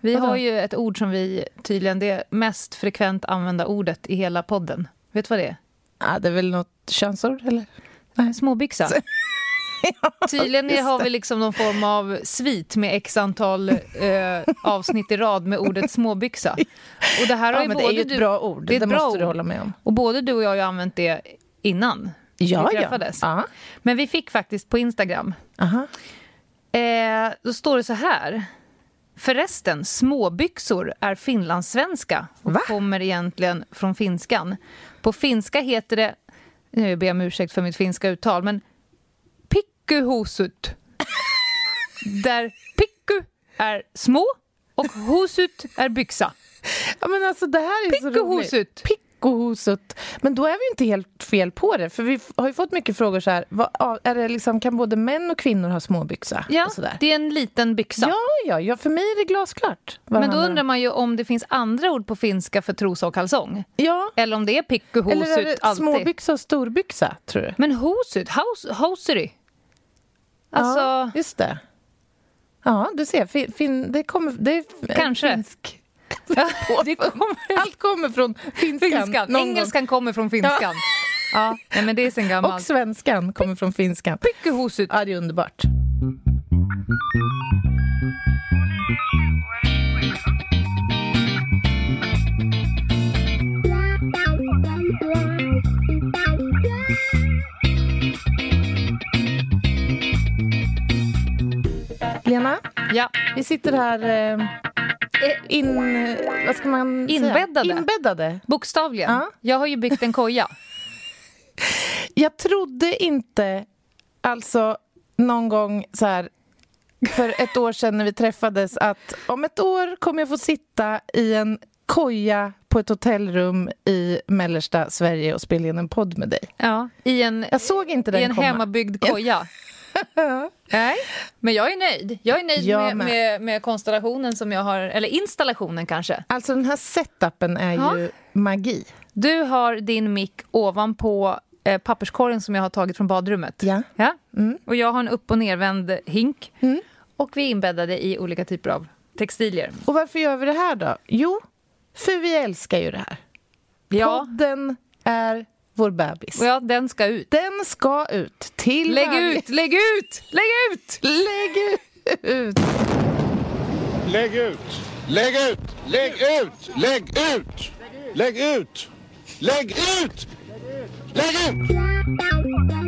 Vi Vadå? har ju ett ord som vi tydligen, det mest frekvent använda ordet i hela podden. Vet du vad det är? Ja, det är väl något könsord, eller? Småbyxa. Tydligen just har vi liksom någon form av svit med x antal eh, avsnitt i rad med ordet småbyxa. Och det här har Ja, ju men både det är ju ett du, bra ord. det Det, måste du hålla med om. Och både du och jag har ju använt det innan Ja, vi ja. träffades. Ja. Men vi fick faktiskt på Instagram, Aha. eh, då står det så här. Förresten, småbyxor är finlandssvenska och Va? kommer egentligen från finskan. På finska heter det, nu ber jag om ursäkt för mitt finska uttal, men pikkuhosut. Där pikku är små och hosut är byxa. Ja, men alltså det här är så roligt. Pickohosut. Men då är vi inte helt fel på det. För vi har ju fått mycket frågor så här. Vad, är det liksom, kan både män och kvinnor ha småbyxa? Ja, och sådär? det är en liten byxa. Ja, ja, ja, för mig är det glasklart. Men då undrar man ju om det finns andra ord på finska för trosa och kalsong. Ja, Eller om det är eller är det alltid. småbyxa och storbyxa, tror du? Men hosut, hos, hoseri. Alltså, Ja, just det. Ja, du ser. Fin, fin, det kommer... Det är Kanske. Finsk. det kommer Allt kommer från finskan. finskan. Engelskan kommer från finskan. Ja, nej, men det är sen gång. gammalt. Och svenskan kommer från finskan. Ja, det är underbart. Lena, Ja. vi sitter här eh, in... Vad ska man Inbäddade. säga? Inbäddade. Bokstavligen. Ja. Jag har ju byggt en koja. Jag trodde inte, alltså någon gång så här för ett år sedan när vi träffades att om ett år kommer jag få sitta i en koja på ett hotellrum i mellersta Sverige och spela in en podd med dig. Ja. I en, Jag såg inte den i en komma. hemmabyggd koja. Nej, men jag är nöjd. Jag är nöjd Jag med, med. med, med konstellationen som jag har, eller installationen kanske. Alltså den här setupen är Ja. ju magi. Du har din mick ovanpå eh, papperskorgen som jag har tagit från badrummet. Ja. Ja? Mm. Och jag har en upp och nervänd hink. Mm. Och vi är inbäddade i olika typer av textilier. Och varför gör vi det här då? Jo, för vi älskar ju det här. Ja, Podden är vår bebis. ja den ska ut. Den ska ut till Lägg varje- ut, lägg ut, lägg ut! Lägg ut! Lägg ut! Lägg ut! Lägg ut! Lägg ut! Lägg ut! Lägg ut! Lägg ut!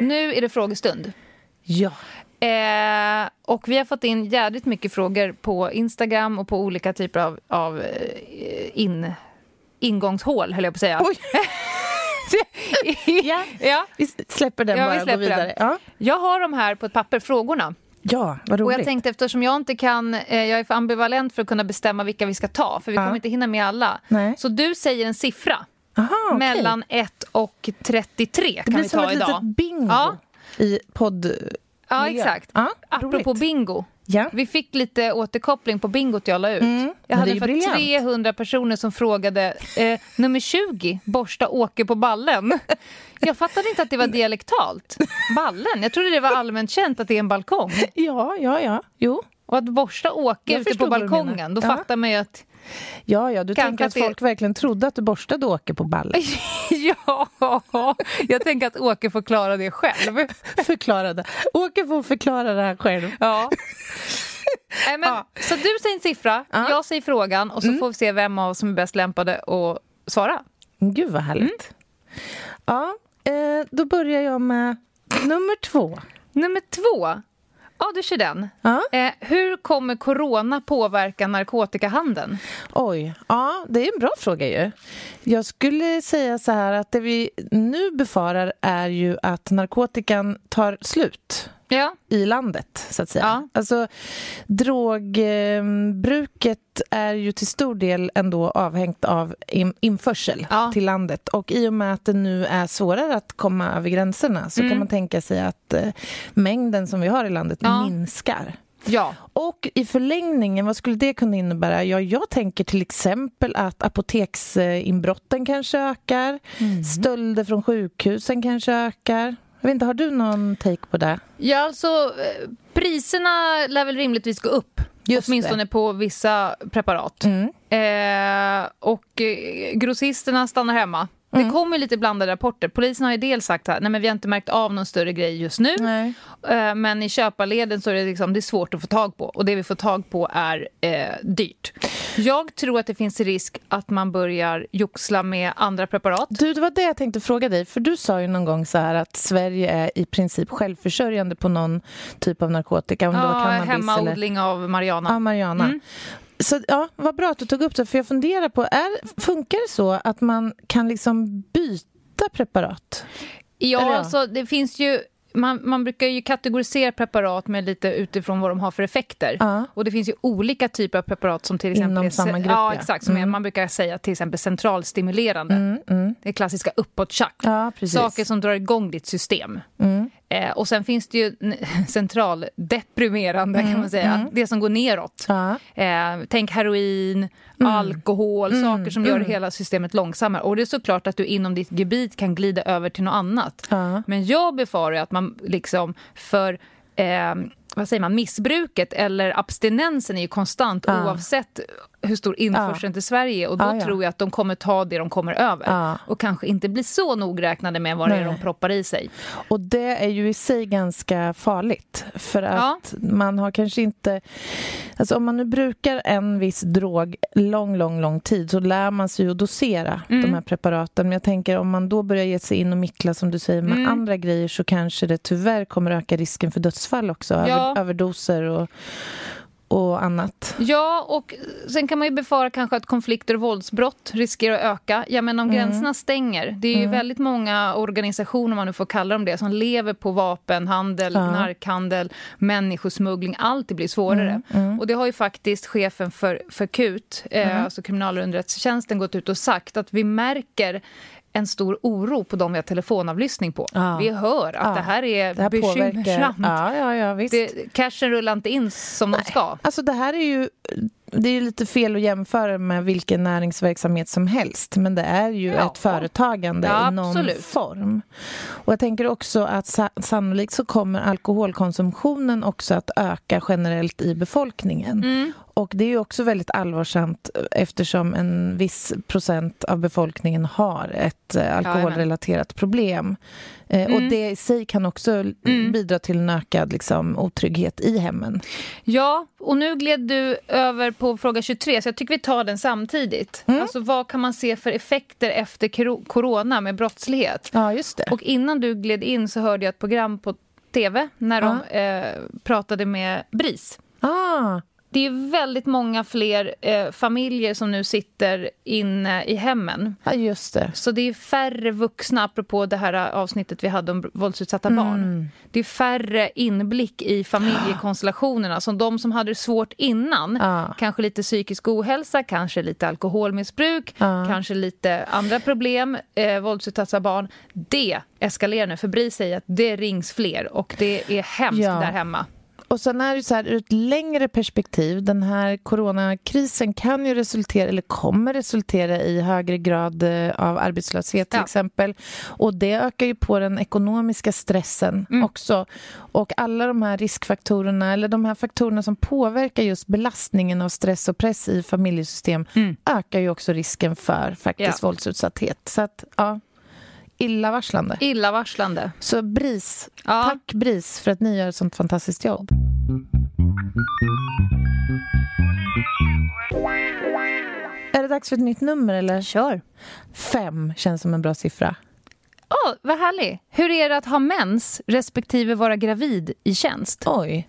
Nu är det frågestund. Ja. Eh, och vi har fått in jädrigt mycket frågor på Instagram och på olika typer av, av eh, in, ingångshål, höll jag på att säga. Oj. Ja. ja. Vi släpper den Ja, vi bara och släpper går vidare. Ja. Jag har de här på ett papper, frågorna. ja, vad Och roligt. jag tänkte eftersom jag inte kan, eh, jag är för ambivalent för att kunna bestämma vilka vi ska ta, för vi Ja. kommer inte hinna med alla. Nej. Så du säger en siffra, Aha, mellan 1 och 33 det kan blir vi som ta ett idag. litet bingo Ja. i podd... Ja, exakt. Ja, Apropå roligt. bingo. Ja. Vi fick lite återkoppling på bingot jag la ut. Mm, Jag hade det är ju fått briljant. 300 personer som frågade eh, nummer 20, borsta Åke på ballen. Jag fattade inte att det var dialektalt. Ballen, jag trodde det var allmänt känt att det är en balkong. Ja, ja, ja. Jo. Och att borsta Åke Jag ute på balkongen, då Ja. fattar man ju att Ja, ja, du Kanske tänker att att det- folk verkligen trodde att du borstade Åke på ballen. ja, jag tänker att Åke får klara det själv. Förklarade. Åke får förklara det här själv. Ja. Nej, men, Ja. Så du säger en siffra, Ja. jag säger frågan och så får vi se vem av oss som är bäst lämpade att svara. Gud, vad härligt. Ja, eh, då börjar jag med nummer två. Nummer två. Ja, du kör den. Ja. Eh, hur kommer corona påverka narkotikahandeln? Oj, ja, det är en bra fråga ju. Jag skulle säga så här att det vi nu befarar är ju att narkotikan tar slut Ja. i landet, så att säga. Ja. Alltså, drogbruket är ju till stor del ändå avhängt av in, införsel Ja. till landet. Och i och med att det nu är svårare att komma över gränserna så Mm. kan man tänka sig att eh, mängden som vi har i landet Ja. minskar. Ja. Och i förlängningen, vad skulle det kunna innebära? Ja, jag tänker till exempel att apoteksinbrotten kanske ökar. Mm. Stölder från sjukhusen kanske ökar. Jag vet inte, har du någon take på det? Ja, alltså eh, priserna lär väl rimligtvis gå upp. Just åtminstone det. på vissa preparat. Mm. Eh, och eh, grossisterna stannar hemma. Mm. Det kommer lite blandade rapporter. Polisen har ju dels sagt att vi har inte märkt av någon större grej just nu. Nej. Eh, men i köparleden så är det, liksom, det är svårt att få tag på. Och det vi får tag på är eh, dyrt. Jag tror att det finns risk att man börjar joxla med andra preparat. Du, det var det jag tänkte fråga dig. För du sa ju någon gång så här att Sverige är i princip självförsörjande på någon typ av narkotika. Om det var Ja, cannabis eller... hemmaodling av marijuana. Ja, Mariana. Mm. Så ja, vad bra att du tog upp det, för jag funderar på, är, funkar det så att man kan liksom byta preparat? Ja, Eller ja. alltså det finns ju... Man, man brukar ju kategorisera preparat med lite utifrån vad de har för effekter. Ja. Och det finns ju olika typer av preparat som till exempel... Inom samma grupp, Ja, exakt. Som Mm. man brukar säga till exempel centralstimulerande. Mm, mm. Det klassiska uppåttjack. Ja. Saker som drar igång ditt system. Mm. Eh, och sen finns det ju centraldeprimerande kan man säga. mm. Det som går neråt. Ja. Eh, tänk heroin, Mm. alkohol, saker som gör hela systemet långsammare. Och det är såklart att du inom ditt gebit kan glida över till något annat. Ja. Men jag befarar att man liksom för eh, vad säger man, missbruket eller abstinensen är ju konstant Ja. oavsett hur stor införseln till Sverige är. Och då Ja, ja. tror jag att de kommer ta det de kommer över. Ja. Och kanske inte bli så nogräknade med vad det är de proppar i sig. Och det är ju i sig ganska farligt. För att man har kanske inte... Alltså om man nu brukar en viss drog lång, lång, lång tid så lär man sig att dosera Mm. de här preparaten. Men jag tänker om man då börjar ge sig in och mickla som du säger med Mm. andra grejer så kanske det tyvärr kommer öka risken för dödsfall också. Ja. Överdoser och, och annat. Ja, och sen kan man ju befara kanske att konflikter och våldsbrott riskerar att öka. Ja, men om Mm. gränserna stänger, det är ju väldigt många organisationer, man nu får kalla dem det, som lever på vapenhandel, Ja. narkhandel, människosmuggling. Allt det blir svårare. Mm, Och det har ju faktiskt chefen för, för KUT, eh, alltså kriminalunderrättelsetjänsten, gått ut och sagt att vi märker en stor oro på de vi har telefonavlyssning på. Ja. Vi hör att Ja. det här är Det här bekymmersamt. Ja. Det, cashen rullar inte in som de ska. Alltså det här är ju det är lite fel att jämföra med vilken näringsverksamhet som helst men det är ju Ja. ett företagande Ja, i någon absolut. form. Och jag tänker också att sa sannolikt så kommer alkoholkonsumtionen också att öka generellt i befolkningen. Mm. Och det är också väldigt allvarsamt eftersom en viss procent av befolkningen har ett eh, alkoholrelaterat problem. Eh, Och Mm. det i sig kan också bidra till en ökad liksom, otrygghet i hemmen. Ja, och nu gled du över på fråga 23, så jag tycker vi tar den samtidigt. Mm. Alltså, vad kan man se för effekter efter corona med brottslighet? Ja, just det. Och innan du gled in så hörde jag ett program på tv när de eh, pratade med BRIS. Ah, Det är väldigt många fler eh, familjer som nu sitter inne i hemmen. ja, just det. Så det är färre vuxna, apropå det här avsnittet vi hade om våldsutsatta Mm. barn. Det är färre inblick i familjekonstellationerna. Som de som hade det svårt innan, Ja. kanske lite psykisk ohälsa, kanske lite alkoholmissbruk, Ja. kanske lite andra problem, eh, våldsutsatta barn. Det eskalerar nu, för BRIS säger att det rings fler och det är hemskt Ja. där hemma. Och sen är det så här, ur ett längre perspektiv, den här coronakrisen kan ju resultera, eller kommer resultera i högre grad eh, av arbetslöshet till Ja. exempel. Och det ökar ju på den ekonomiska stressen Mm. också. Och alla de här riskfaktorerna, eller de här faktorerna som påverkar just belastningen av stress och press i familjesystem, Mm. ökar ju också risken för faktiskt Ja. våldsutsatthet. Så att, ja, illavarslande. Illavarslande. Så BRIS, Ja. tack BRIS för att ni gör ett sånt fantastiskt jobb. Är det dags för ett nytt nummer eller? Kör. Fem känns som en bra siffra. Åh, vad härligt. Hur är det att ha mens respektive vara gravid i tjänst? Oj.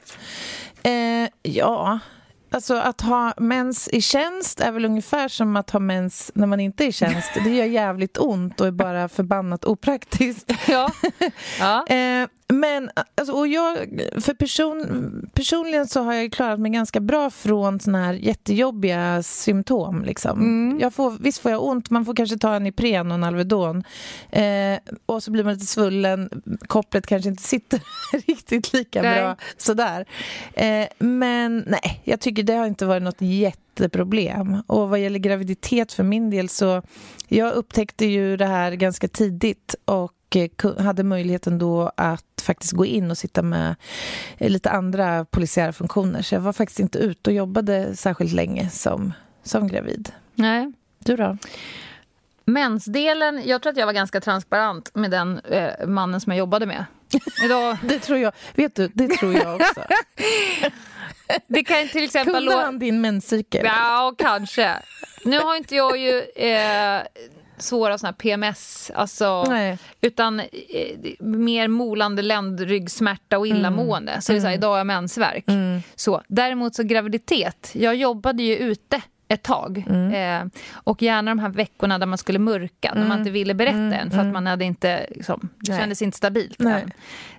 Eh, ja, alltså att ha mens i tjänst är väl ungefär som att ha mens när man inte är i tjänst. Det gör jävligt ont och är bara förbannat opraktiskt. Ja. ja. Eh, Men alltså, och jag, för person, personligen så har jag klarat mig ganska bra från såna här jättejobbiga symptom. Liksom. Mm. Jag får, visst får jag ont, man får kanske ta en Ipren och en Alvedon. Eh, och så blir man lite svullen, kopplet kanske inte sitter riktigt lika Nej. bra. Sådär. Eh, men nej, jag tycker det har inte varit något jätteproblem. Och vad gäller graviditet för min del så jag upptäckte ju det här ganska tidigt och eh, ku- hade möjligheten då att faktiskt gå in och sitta med eh, lite andra polisiära funktioner. Så jag var faktiskt inte ute och jobbade särskilt länge som, som gravid. Nej. Du då? Mensdelen, jag tror att jag var ganska transparent med den eh, mannen som jag jobbade med. Idag, Det tror jag. Vet du, det tror jag också. det kan till exempel... Kunde han din menscykel? Ja, kanske. Nu har inte jag ju eh, svåra såna PMS, alltså, Nej. utan eh, mer molande ländryggsmärta och illamående. Så det är så här, idag har jag mensvärk. Så, däremot så graviditet, jag jobbade ju ute ett tag. Eh, och gärna de här veckorna där man skulle mörka, när man inte ville berätta än för att man hade inte, liksom, det kändes inte stabilt.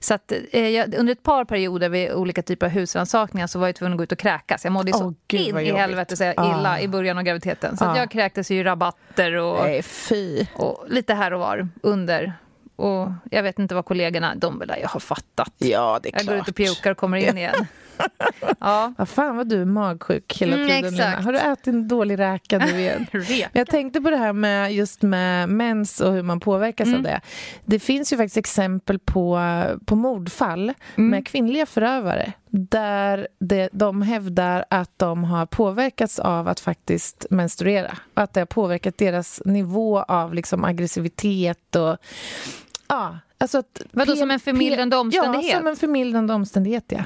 Så att, eh, jag, under ett par perioder vid olika typer av husrannsakningar så var jag tvungen att gå ut och kräkas. Jag mådde ju så gud, in i helvete så jag Ah. illa i början av graviditeten. Så Ah. jag kräktes i rabatter och, Nej, och lite här och var under. Och jag vet inte vad kollegorna, de vill jag har fattat. Ja, det är Jag klart. går ut och pukar och kommer in igen. Ja. Vad fan vad du är magsjuk hela Mm, tiden, Lina. exakt. Har du ätit en dålig räka nu igen? Jag tänkte på det här med just med mens och hur man påverkas Mm. av det. Det finns ju faktiskt exempel på, på mordfall Mm. med kvinnliga förövare där det, de hävdar att de har påverkats av att faktiskt menstruera. Att det har påverkat deras nivå av liksom aggressivitet och... Ja, alltså att Vadå, som en förmildrande omständighet? Ja, som en förmildrande omständighet, ja.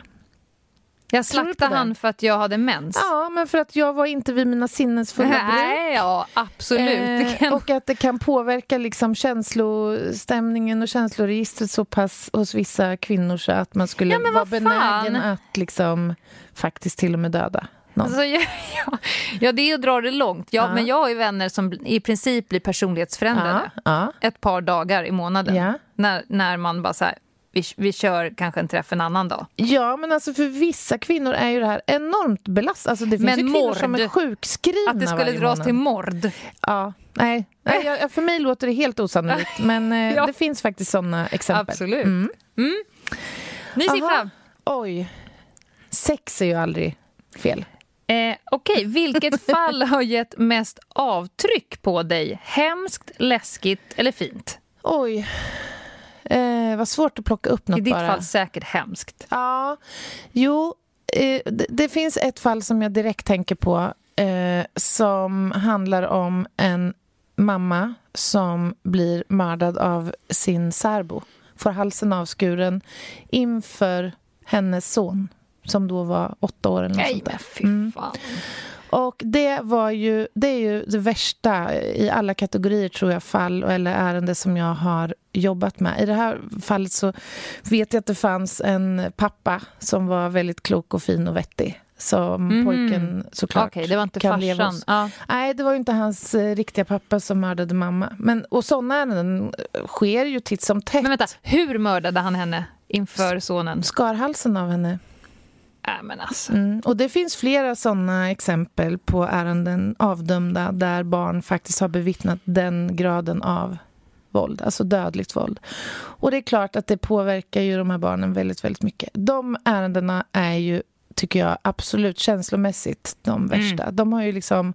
Jag slaktade han för att jag hade mens. Ja, men för att jag var inte vid mina sinnens fulla bruk. Nej, ja, absolut. Eh, och att det kan påverka liksom känslostämningen och känsloregistret så pass hos vissa kvinnor så att man skulle Ja, vara fan? benägen att liksom faktiskt till och med döda. Alltså, ja, ja, ja, det är att dra det långt. Ja, Ja. Men jag har vänner som i princip blir personlighetsförändrade. Ett par dagar i månaden. När, när man bara så här, vi, vi kör kanske en träff en annan dag. ja, men alltså för vissa kvinnor är ju det här enormt belastat. Alltså det finns Men ju kvinnor mord, som är sjukskrivna Att det skulle dras till mord. Ja, nej. nej jag, för mig låter det helt osannolikt, men eh, Ja. det finns faktiskt såna exempel. Absolut. Mm. Ny Aha. siffra. Oj. Sex är ju aldrig fel. Eh, Okej, vilket fall har gett mest avtryck på dig? Hemskt, läskigt eller fint? Oj. Eh, vad svårt att plocka upp något I ditt bara. fall säkert hemskt. Ja, jo. Eh, det, det finns ett fall som jag direkt tänker på eh, som handlar om en mamma som blir mördad av sin särbo. Får halsen avskuren inför hennes son som då var åtta år eller något Nej, sånt där. men fy Mm. fan. Och det var ju, det är ju det värsta i alla kategorier tror jag, fall eller ärende som jag har jobbat med. I det här fallet så vet jag att det fanns en pappa som var väldigt klok och fin och vettig. Som Mhm. pojken såklart Okej, det var inte kan leva farsan. hos. Ja. Nej, det var ju inte hans eh, riktiga pappa som mördade mamma. Men, och sådana ärenden sker ju titt som tätt. Men vänta, hur mördade han henne inför sonen? Skar halsen av henne. Äh, alltså. Mm. Och det finns flera sådana exempel på ärenden avdömda där barn faktiskt har bevittnat den graden av våld, alltså dödligt våld. Och det är klart att det påverkar ju de här barnen väldigt, väldigt mycket. De ärendena är ju, tycker jag, absolut känslomässigt de värsta. De har ju liksom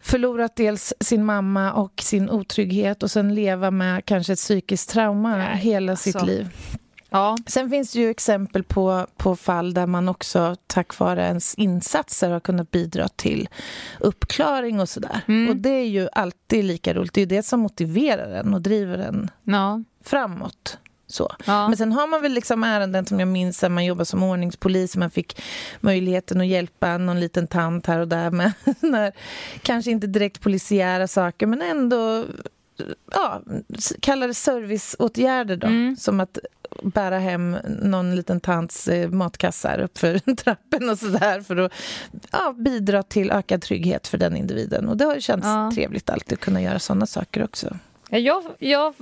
förlorat dels sin mamma och sin otrygghet och sen leva med kanske ett psykiskt trauma Nej, hela sitt alltså. liv. Ja. Sen finns det ju exempel på, på fall där man också tack vare ens insatser har kunnat bidra till uppklaring och sådär. Mm. Och det är ju alltid lika roligt. Det är det som motiverar en och driver en Ja. framåt. Så. Ja. Men sen har man väl liksom ärenden som jag minns när man jobbade som ordningspolis man fick möjligheten att hjälpa någon liten tant här och där med när, kanske inte direkt polisiära saker men ändå ja, kalla det serviceåtgärder då. Mm. Som att bära hem någon liten tants eh, matkassar uppför trappen och sådär för att ja, bidra till ökad trygghet för den individen. Och det har känts Ja. trevligt alltid att kunna göra sådana saker också. Ja, Jag, jag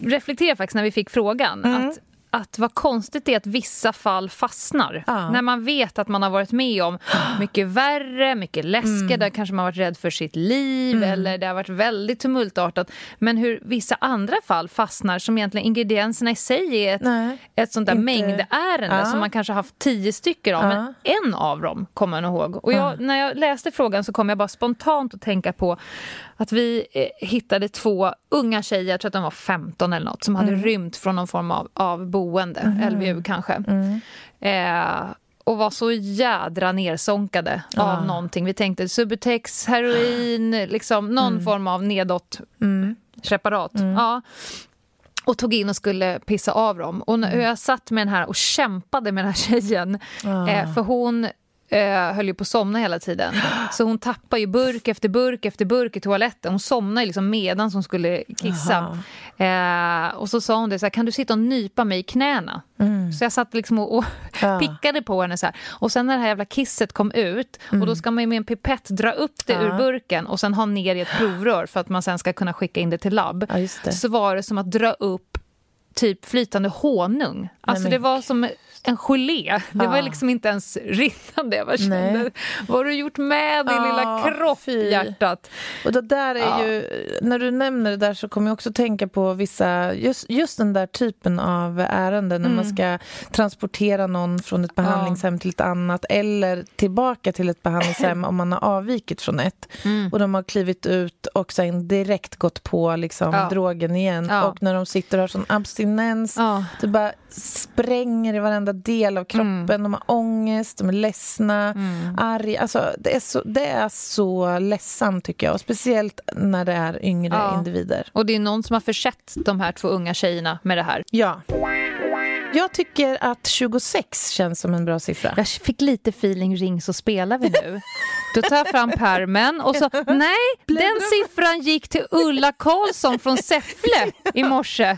reflekterar faktiskt när vi fick frågan Mm. att att vad konstigt det är att vissa fall fastnar. Ja. När man vet att man har varit med om mycket värre, mycket läskigare, Mm. där kanske man har varit rädd för sitt liv eller det har varit väldigt tumultartat. Men hur vissa andra fall fastnar som egentligen ingredienserna i sig är ett, Nej, ett sånt där inte- mängdärende Ja. som man kanske har haft tio stycken av, Ja. men en av dem kommer nog ihåg. Och jag, när jag läste frågan så kom jag bara spontant att tänka på att vi eh, hittade två unga tjejer, jag tror att de var 15 eller något, som hade Mm. rymt från någon form av, av boende, LVU kanske. Mm. Eh, och var så jädra nersonkade av någonting. Vi tänkte Subutex, heroin, liksom någon Mm. form av nedåt preparat. Ja. Och tog in och skulle pissa av dem. Och när jag satt med den här och kämpade med den här tjejen, eh, för hon eh, höll ju på att somna hela tiden. Så hon tappade ju burk efter burk efter burk i toaletten. Hon somnade liksom medan hon skulle kissa. Eh, och så sa hon det så här, kan du sitta och nypa mig i knäna? Så jag satt liksom och, och Ja. pickade på henne så här. Och sen när det här jävla kisset kom ut, och då ska man ju med en pipett dra upp det ur Ja. burken och sen ha ner i ett provrör för att man sen ska kunna skicka in det till labb. Ja, det. Så var det som att dra upp typ flytande honung. Alltså men det var som en gelé. Det Ja. var liksom inte ens rinnande. Jag kände, Nej. vad har du gjort med din Ja, lilla kropp, fy. hjärtat? Och det där är Ja. ju, när du nämner det där så kommer jag också tänka på vissa, just, just den där typen av ärenden när man Mm. ska transportera någon från ett behandlingshem till ett annat eller tillbaka till ett behandlingshem om man har avvikit från ett Mm. och de har klivit ut och sen direkt gått på liksom Ja. drogen igen Ja. och när de sitter och har sån abstinens Ja. det bara spränger i varenda del av kroppen. Mm. De har ångest, de är ledsna, arga. Alltså, det, är så, det är så ledsamt, tycker jag. Och speciellt när det är yngre Ja. individer. Och det är någon som har försett de här två unga tjejerna med det här. Ja. Jag tycker att 26 känns som en bra siffra. Jag fick lite feeling, ring så spelar vi nu. Då tar jag fram permen och så, nej, den siffran gick till Ulla Karlsson från Säffle i morse.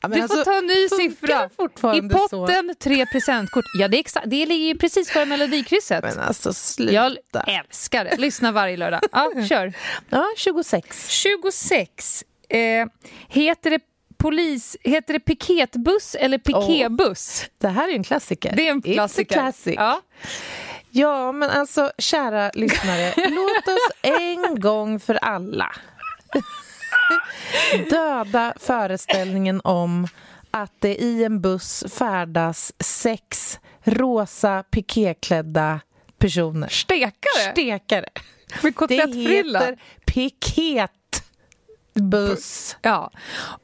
Ja, Du får alltså, ta en ny siffra. I potten tre presentkort. Ja, det, är exa- det ligger ju precis före Melodikrysset. Så. Men alltså, sluta. Jag älskar det. Lyssna varje lördag. Ja, kör. Ja, 26. 26. Eh, heter det polis, heter det piketbuss eller pikébuss? Det här är en klassiker. Det är en klassiker. classic. Ja. Ja, men alltså, kära lyssnare, låt oss en gång för alla döda föreställningen om att det i en buss färdas sex rosa pikéklädda personer. Stekare Stekare. med Det kotlettfrilla. heter piketbuss. Ja.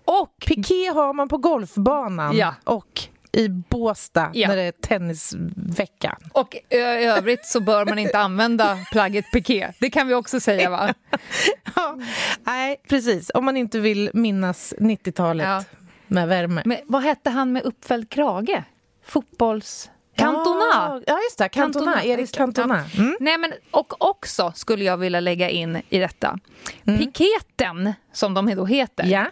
Och Piké har man på golfbanan Ja. och i Båstad Ja. när det är tennisvecka. Och i övrigt så bör man inte använda plagget piké. Det kan vi också säga, va? Ja, nej, precis. Om man inte vill minnas 90-talet Ja. med värme. Men vad hette han med uppfälld krage? Fotbolls... Cantona! Ja, just det. Cantona. Cantona, Erik. Cantona. Mm. Nej, men, och också skulle jag vilja lägga in i detta. Piketen, som de då heter, Mm. Ja.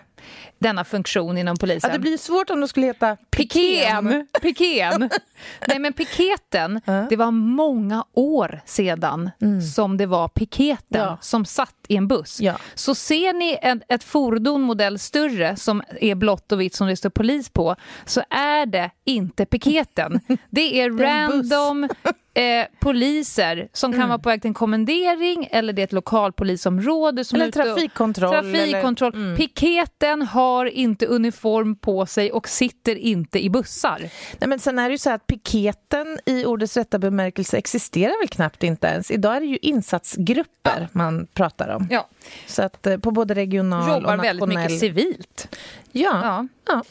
Denna funktion inom polisen. ja, det blir svårt om det skulle heta Pikén! Pikén. Nej, men piketen, det var många år sedan som det var piketen Ja. som satt i en buss. Ja. Så ser ni ett, ett fordon modell större som är blått och vitt som det står polis på så är det inte piketen. Det är Det är random eh, poliser som kan vara på väg till en kommendering eller det är ett lokalpolisområde som Eller trafikkontroll. Trafikkontroll. Eller, mm. Piketen har inte uniform på sig och sitter inte i bussar. Nej, men sen är det ju så att piketen i ordets rätta bemärkelse existerar väl knappt inte ens. Idag är det ju insatsgrupper man pratar om. Ja. Så att eh, på både regional och Jobbar nationell... väldigt mycket civilt. Ja, Ja. ja.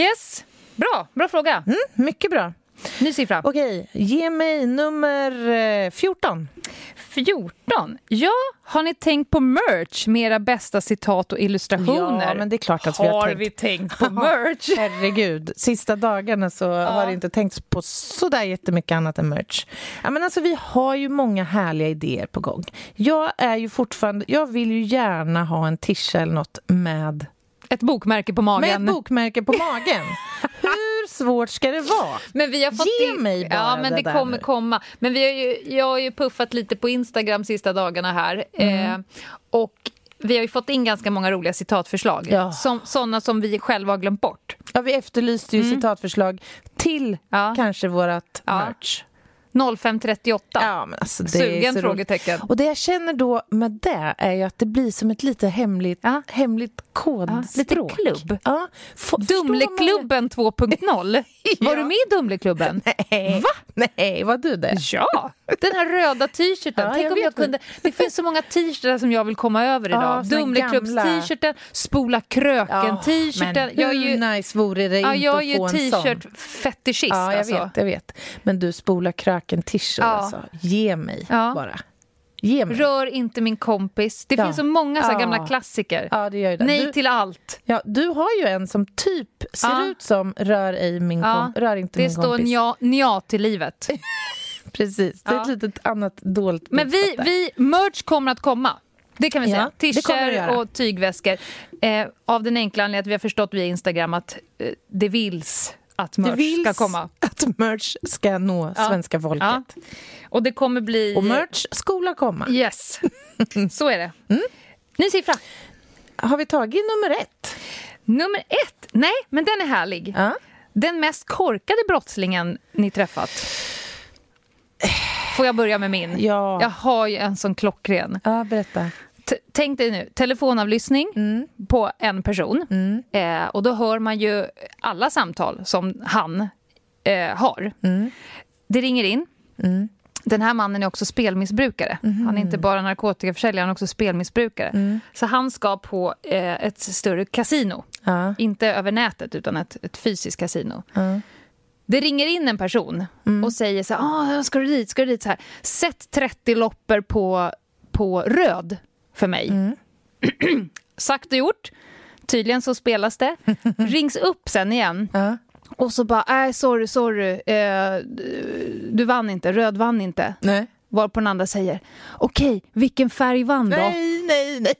Yes, bra. Bra fråga. Mm, mycket bra. Ny siffra. Okej, ge mig nummer eh, 14. 14. Ja, har ni tänkt på merch med era bästa citat och illustrationer? Ja, men det är klart att vi har tänkt. vi tänkt på merch? Herregud, sista dagarna så har det inte tänkts på sådär jättemycket annat än merch. Ja, men alltså, vi har ju många härliga idéer på gång. Jag är ju fortfarande, jag vill ju gärna ha en tisha eller något med, Ett bokmärke på med magen. ett bokmärke på magen. Hur svårt ska det vara? Men vi har fått Ge in- mig bara Ja, men det det, kommer nu. komma. Men vi har ju, jag har ju puffat lite på Instagram sista dagarna här. Mm. Eh, och vi har ju fått in ganska många roliga citatförslag. Ja. Som, sådana som vi själva har glömt bort. Ja, vi efterlyste ju citatförslag till Mm. Ja. kanske vårt Ja. merch. 0538. Ja, men alltså, det Sugen? Frågetecken. Och det jag känner då med det är ju att det blir som ett lite hemligt, Ja. hemligt kodspråk. lite klubb. Ja. Dumleklubben 2.0. Var Ja. du med i Dumleklubben? Nej. Va? Nej, var du det? Ja! Den här röda t-shirten. Ja, Tänk jag om jag kunde... Det finns så många t-shirtar som jag vill komma över idag. såna Dumleklubbs-t-shirten, Spola kröken-t-shirten. jag är hur ju, nice vore det ja, inte jag är att ju få en sån? t-shirt-fetischist. Ja, jag alltså. vet, jag vet. Men du, spola kröken t-shirt Ja. alltså. Ge mig bara. Rör inte min kompis. Det Ja. finns så många så Ja. gamla klassiker. Ja, det det. Nej du, till allt. ja, du har ju en som typ ser Ja. ut som rör ej min Ja. kom, rör inte Det min står kompis. nja, nja till livet. Precis, det är ett Ja. litet annat dolt Men vi, vi, merch kommer att komma. Det kan vi Ja, säga. det det Tischer och tygväskor. Eh, av den enkla anledningen att vi har förstått via Instagram att eh, det vills att merch ska komma. att merch ska nå Ja. svenska folket. Ja. Och det kommer bli... Och merch skola komma. Yes, så är det. Mm. Ny siffra. Har vi tagit nummer ett? Nummer ett. Nej, men den är härlig. Ja. Den mest korkade brottslingen ni träffat. Får jag börja med min? Ja. Jag har ju en sån klockren. Ja, berätta. Tänk dig nu, telefonavlyssning Mm. på en person. Eh, och då hör man ju alla samtal som han eh, har. Mm. Det ringer in. Den här mannen är också spelmissbrukare. Han är inte bara narkotikaförsäljare, han är också spelmissbrukare. Mm. Så han ska på eh, ett större kasino. Ja. Inte över nätet, utan ett, ett fysiskt kasino. Ja. Det ringer in en person och säger så här, ah, ska du dit, ska du dit? Så här, Sätt 30 loppor på, på röd för mig. Sagt och gjort. Tydligen så spelas det. Rings upp sen igen. Ja. Och så bara, nej sorry, sorry. Eh, du- du vann inte, röd vann inte. Nej. Varpå den andra säger, okej, vilken färg vann då? Nej, nej, nej.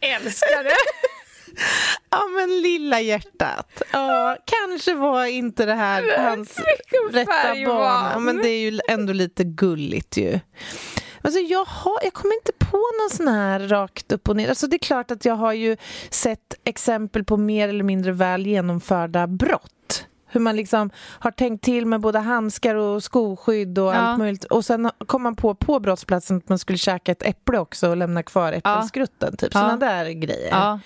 Älskar det! Ja, men lilla hjärtat. Ja, kanske var inte det här hans rätta vann. Men det är ju ändå lite gulligt ju. Alltså jag, har, jag kommer inte på någon sån här rakt upp och ner. Alltså det är klart att jag har ju sett exempel på mer eller mindre väl genomförda brott. Hur man liksom har tänkt till med både handskar och skoskydd och Ja. allt möjligt. Och sen kom man på på brottsplatsen att man skulle käka ett äpple också och lämna kvar äppelskrutten. Typ Ja. såna där grejer.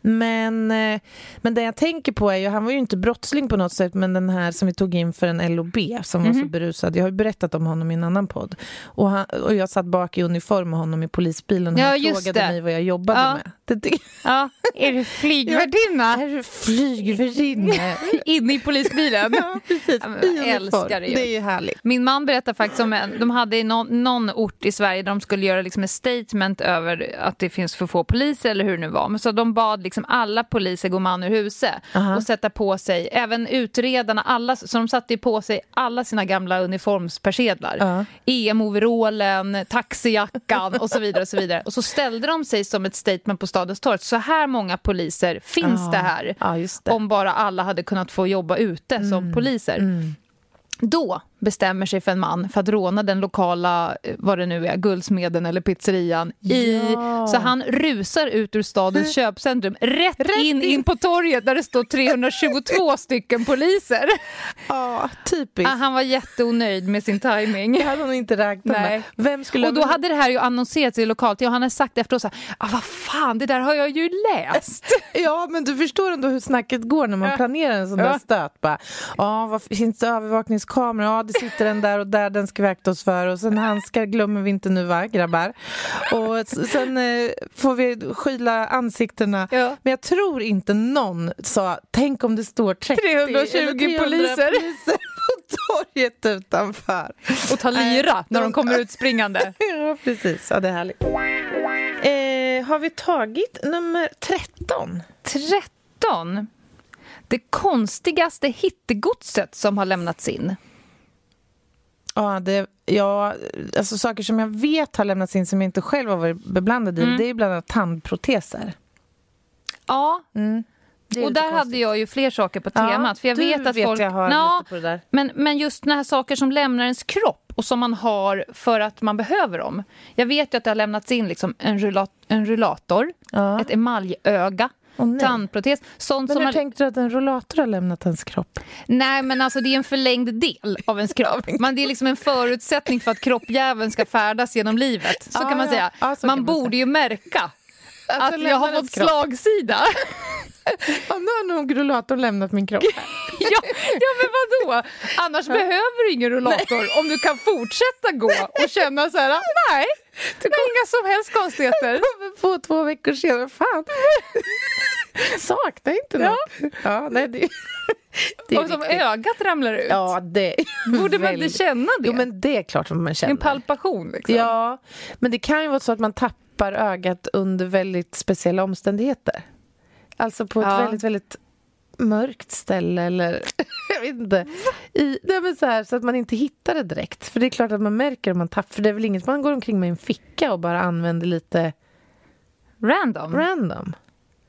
Men, eh, men det jag tänker på är ju, han var ju inte brottsling på något sätt, men den här som vi tog in för en LOB som var så Mhm. berusad. Jag har ju berättat om honom i en annan podd. Och, han, och jag satt bak i uniform med honom i polisbilen och Ja, han frågade det. mig vad jag jobbade Ja. med. Det, det, ja. Är du flygvärdinna? är du flygvärdinna? Inne i polisbilen? ja, precis. Jag älskar det ju. Det är ju härligt. Min man berättar faktiskt om en, de hade i någon, någon ort i Sverige där de skulle göra liksom ett statement över att det finns för få poliser eller hur det nu var. Men så de bad liksom alla poliser gå man ur huset Aha. och sätta på sig, även utredarna, alla, så de satte på sig alla sina gamla uniformspersedlar. Ja. EM-overallen, taxijackan och så vidare. Och så vidare. Och så ställde de sig som ett statement på Stadens torg. Så här många poliser finns Ja. det här. Det. Mm. Om bara alla hade kunnat få jobba ute som poliser. Då bestämmer sig för en man för att råna den lokala, eh, vad det nu är, guldsmeden eller pizzerian. I, Ja. så han rusar ut ur stadens köpcentrum, rätt, Rätt in, in. in på torget där det står 322 stycken poliser. Ja, typiskt. Ah, Han var jätteonöjd med sin timing. Det hade hon inte räknat Nej. med. Vem skulle Och då hade det här ju annonserats i lokalt och han har sagt efteråt så här, ah, vad fan, det där har jag ju läst. Ja, men du förstår ändå hur snacket går när man Ja. planerar en sån Ja. där stöt. Bara, ja, vad finns det övervakningskameror? Ja, det sitter en där och där, den ska vi akta oss för. Och sen handskar glömmer vi inte nu, va, grabbar? Och sen eh, får vi skyla ansiktena. Ja. Men jag tror inte någon sa, tänk om det står 30 320 eller 300 poliser. poliser på torget utanför. Och ta lyra när de kommer ut springande. Ja, precis. Ja, det är härligt. Eh, har vi tagit nummer 13? 13. Det konstigaste hittegodset som har lämnats in. Ja, det, ja, alltså saker som jag vet har lämnats in som jag inte själv har varit beblandad i, Mm. det är bland annat tandproteser. Ja, Mm. och där hade jag ju fler saker på Ja, temat. För jag vet att vet folk... jag har Ja, lite på det där. Men, men just här saker som lämnar ens kropp och som man har för att man behöver dem. Jag vet ju att det har lämnats in liksom en, rullat, en rullator, Ja. ett emaljöga, Nej. tandprotes. Sånt Men som hur man... tänkte du att en rollator har lämnat ens kropp? Nej, men alltså det är en förlängd del av ens kropp. Man, det är liksom en förutsättning för att kroppjäveln ska färdas genom livet. Så Ja, kan man ja. säga. Ja, så man man borde ju märka att den jag har fått kropp. slagsida. Ja, nu har nog rullatorn lämnat min kropp. ja, ja, men vadå? Annars behöver du ingen rullator om du kan fortsätta gå och känna så här, nej, det är inga som helst konstigheter. På två veckor senare, fan. Saknar inte något. Ja, nej, det, det Och som riktigt. ögat ramlar ut. Ja, det Borde man inte känna det? Jo, men det är klart man känner. en palpation liksom. Ja, men det kan ju vara så att man tappar ögat under väldigt speciella omständigheter. Alltså på ett Ja. väldigt, väldigt mörkt ställe eller jag vet inte. I, nej men så, här, så att man inte hittar det direkt. För det är klart att man märker om man tappar. För det är väl inget man går omkring med i en ficka och bara använder lite Random. random.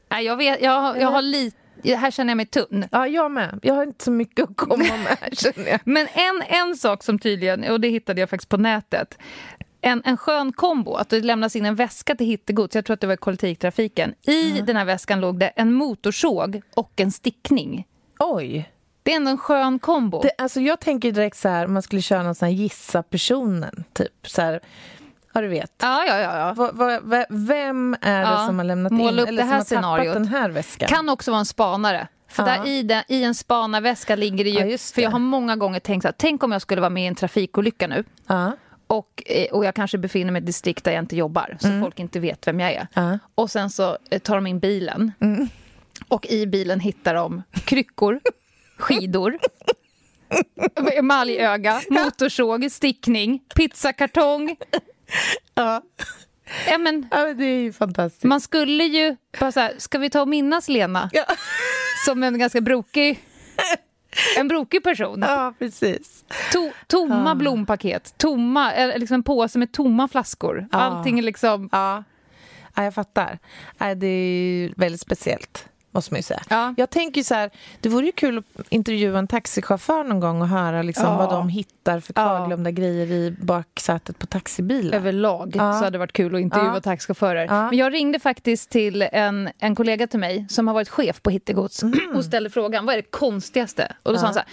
Nej, jag, vet, jag, jag har lite... Här känner jag mig tunn. Ja, jag med. Jag har inte så mycket att komma med här känner jag. Men en, en sak som tydligen, och det hittade jag faktiskt på nätet. En, en skön kombo, att det lämnas in en väska till hittegods, jag tror att det var i kollektivtrafiken. I den här väskan låg det en motorsåg och en stickning. Oj. Det är ändå en skön kombo. Det, alltså jag tänker direkt så här, om man skulle köra någon sån här gissa personen, typ. Så här, ja, du vet. Ja, ja, ja. Va, va, va, vem är det Ja, som har lämnat måla in upp eller det här som har tappat den här väskan? Kan också vara en spanare. För Ja. där i, den, i en spanarväska ligger det ju... Ja, just för jag det. har många gånger tänkt så här, tänk om jag skulle vara med i en trafikolycka nu. Ja. Och, eh, och jag kanske befinner mig i ett distrikt där jag inte jobbar, så folk inte vet vem jag är. Ja. Och sen så eh, tar de in bilen. Och i bilen hittar de kryckor, skidor, emaljöga, motorsåg, stickning, pizzakartong. Ja. Ja, men, ja, det är ju fantastiskt. man skulle ju bara så här, ska vi ta och minnas Lena? Ja. Som en ganska brokig, en brokig person. ja, precis. To, tomma blompaket, tomma, liksom en påse med tomma flaskor. Ja. Allting är liksom... Ja. ja, jag fattar. Ja, det är väldigt speciellt, måste man ju säga. Ja. Jag tänker så här, det vore ju kul att intervjua en taxichaufför någon gång och höra liksom Ja. vad de hittar för Ja. kvarglömda grejer i baksätet på taxibilen. överlag Ja. så hade det varit kul att intervjua Ja. taxichaufförer. Ja. Men jag ringde faktiskt till en, en kollega till mig som har varit chef på Hittegods och ställde frågan vad är det konstigaste? Och då sa han så här,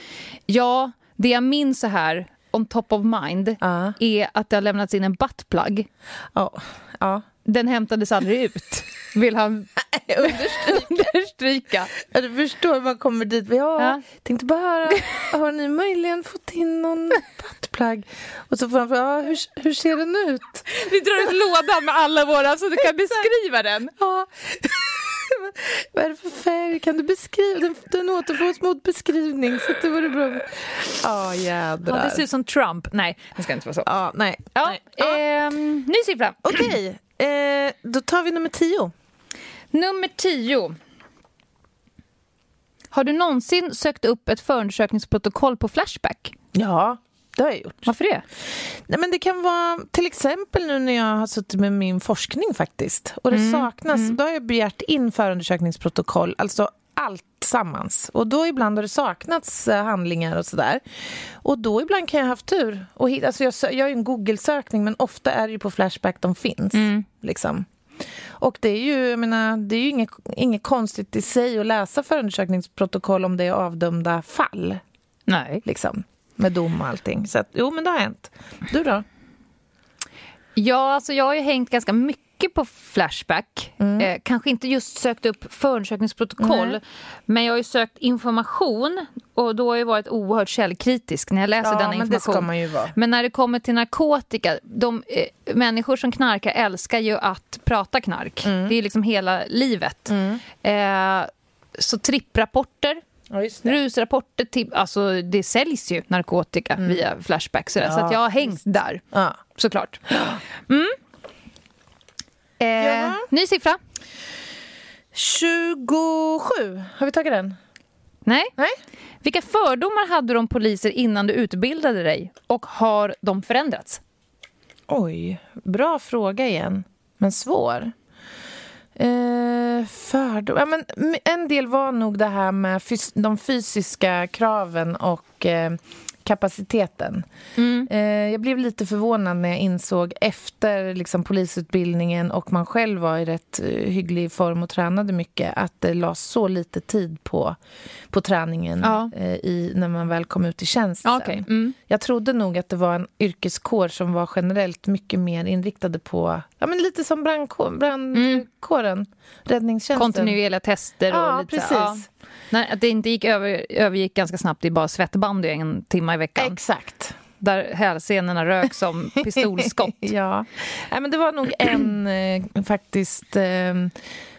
ja, det jag minns så här on top of mind Ja. är att det har lämnats in en buttplug. Ja. Den hämtades aldrig ut, vill han understryka. Ja, du förstår, man kommer dit. Ja, Ja. tänkte bara höra, har ni möjligen fått in någon buttplug? Och så får han fråga, ja, hur, hur ser den ut? Vi drar ut lådan med alla våra så du kan beskriva den. Ja. Vad är det för färg? Kan du beskriva? Den, den återfås mot beskrivning, så det vore bra. Ja, jädrar. Ja, det ser ut som Trump. Nej, det ska inte vara så. Ja, nej. Ja, nej. Ja. ehm, ny siffra. Okej, eh, då tar vi nummer tio. Nummer 10. Har du någonsin sökt upp ett förundersökningsprotokoll på Flashback? Ja, det har jag gjort. Varför det? Nej, men det kan vara till exempel nu när jag har suttit med min forskning faktiskt. Och det saknas, då har jag begärt in förundersökningsprotokoll, alltså allt sammans. Och då ibland har det saknats eh, handlingar och sådär. Och då ibland kan jag ha haft tur. Och hit, alltså jag, jag gör ju en Google-sökning men ofta är det ju på Flashback de finns. Liksom. Och det är ju, jag menar, det är ju inget, inget konstigt i sig att läsa förundersökningsprotokoll om det är avdömda fall. Nej. Liksom, med dom och allting. Så att, jo, men det har hänt. Du då? Ja, alltså jag har ju hängt ganska mycket på Flashback. Eh, kanske inte just sökt upp förundersökningsprotokoll, Nej. men jag har ju sökt information och då har jag varit oerhört källkritisk när jag läser Ja, denna men information. ju vara. Men när det kommer till narkotika, de eh, människor som knarkar älskar ju att prata knark. Mm. Det är liksom hela livet. Eh, så tripprapporter, Ja, just rusrapporter, till, alltså det säljs ju narkotika Mm. via Flashback. Sådär, så Ja, att jag har hängt där, Ja. såklart. Mm. Eh, Ja. Ny siffra? 27. Har vi tagit den? Nej. Nej. Vilka fördomar hade du om poliser innan du utbildade dig? Och har de förändrats? Oj, bra fråga igen. Men svår. Eh, fördom. Ja, men en del var nog det här med de fysiska kraven och eh, kapaciteten. Mm. Eh, jag blev lite förvånad när jag insåg efter liksom, polisutbildningen och man själv var i rätt eh, hygglig form och tränade mycket att det lades så lite tid på, på träningen ja. eh, i, när man väl kom ut i tjänst. Okay. Mm. Jag trodde nog att det var en yrkeskår som var generellt mycket mer inriktade på ja, men lite som brandkår, brandkåren, mm. räddningstjänsten. Kontinuerliga tester och ja, lite... Precis. Ja. Nej, att det inte gick över, övergick ganska snabbt i bara svettbandy en timme i veckan. Exakt. Där hälsenorna rök som pistolskott. ja. Nej, men det var nog en eh, faktiskt eh,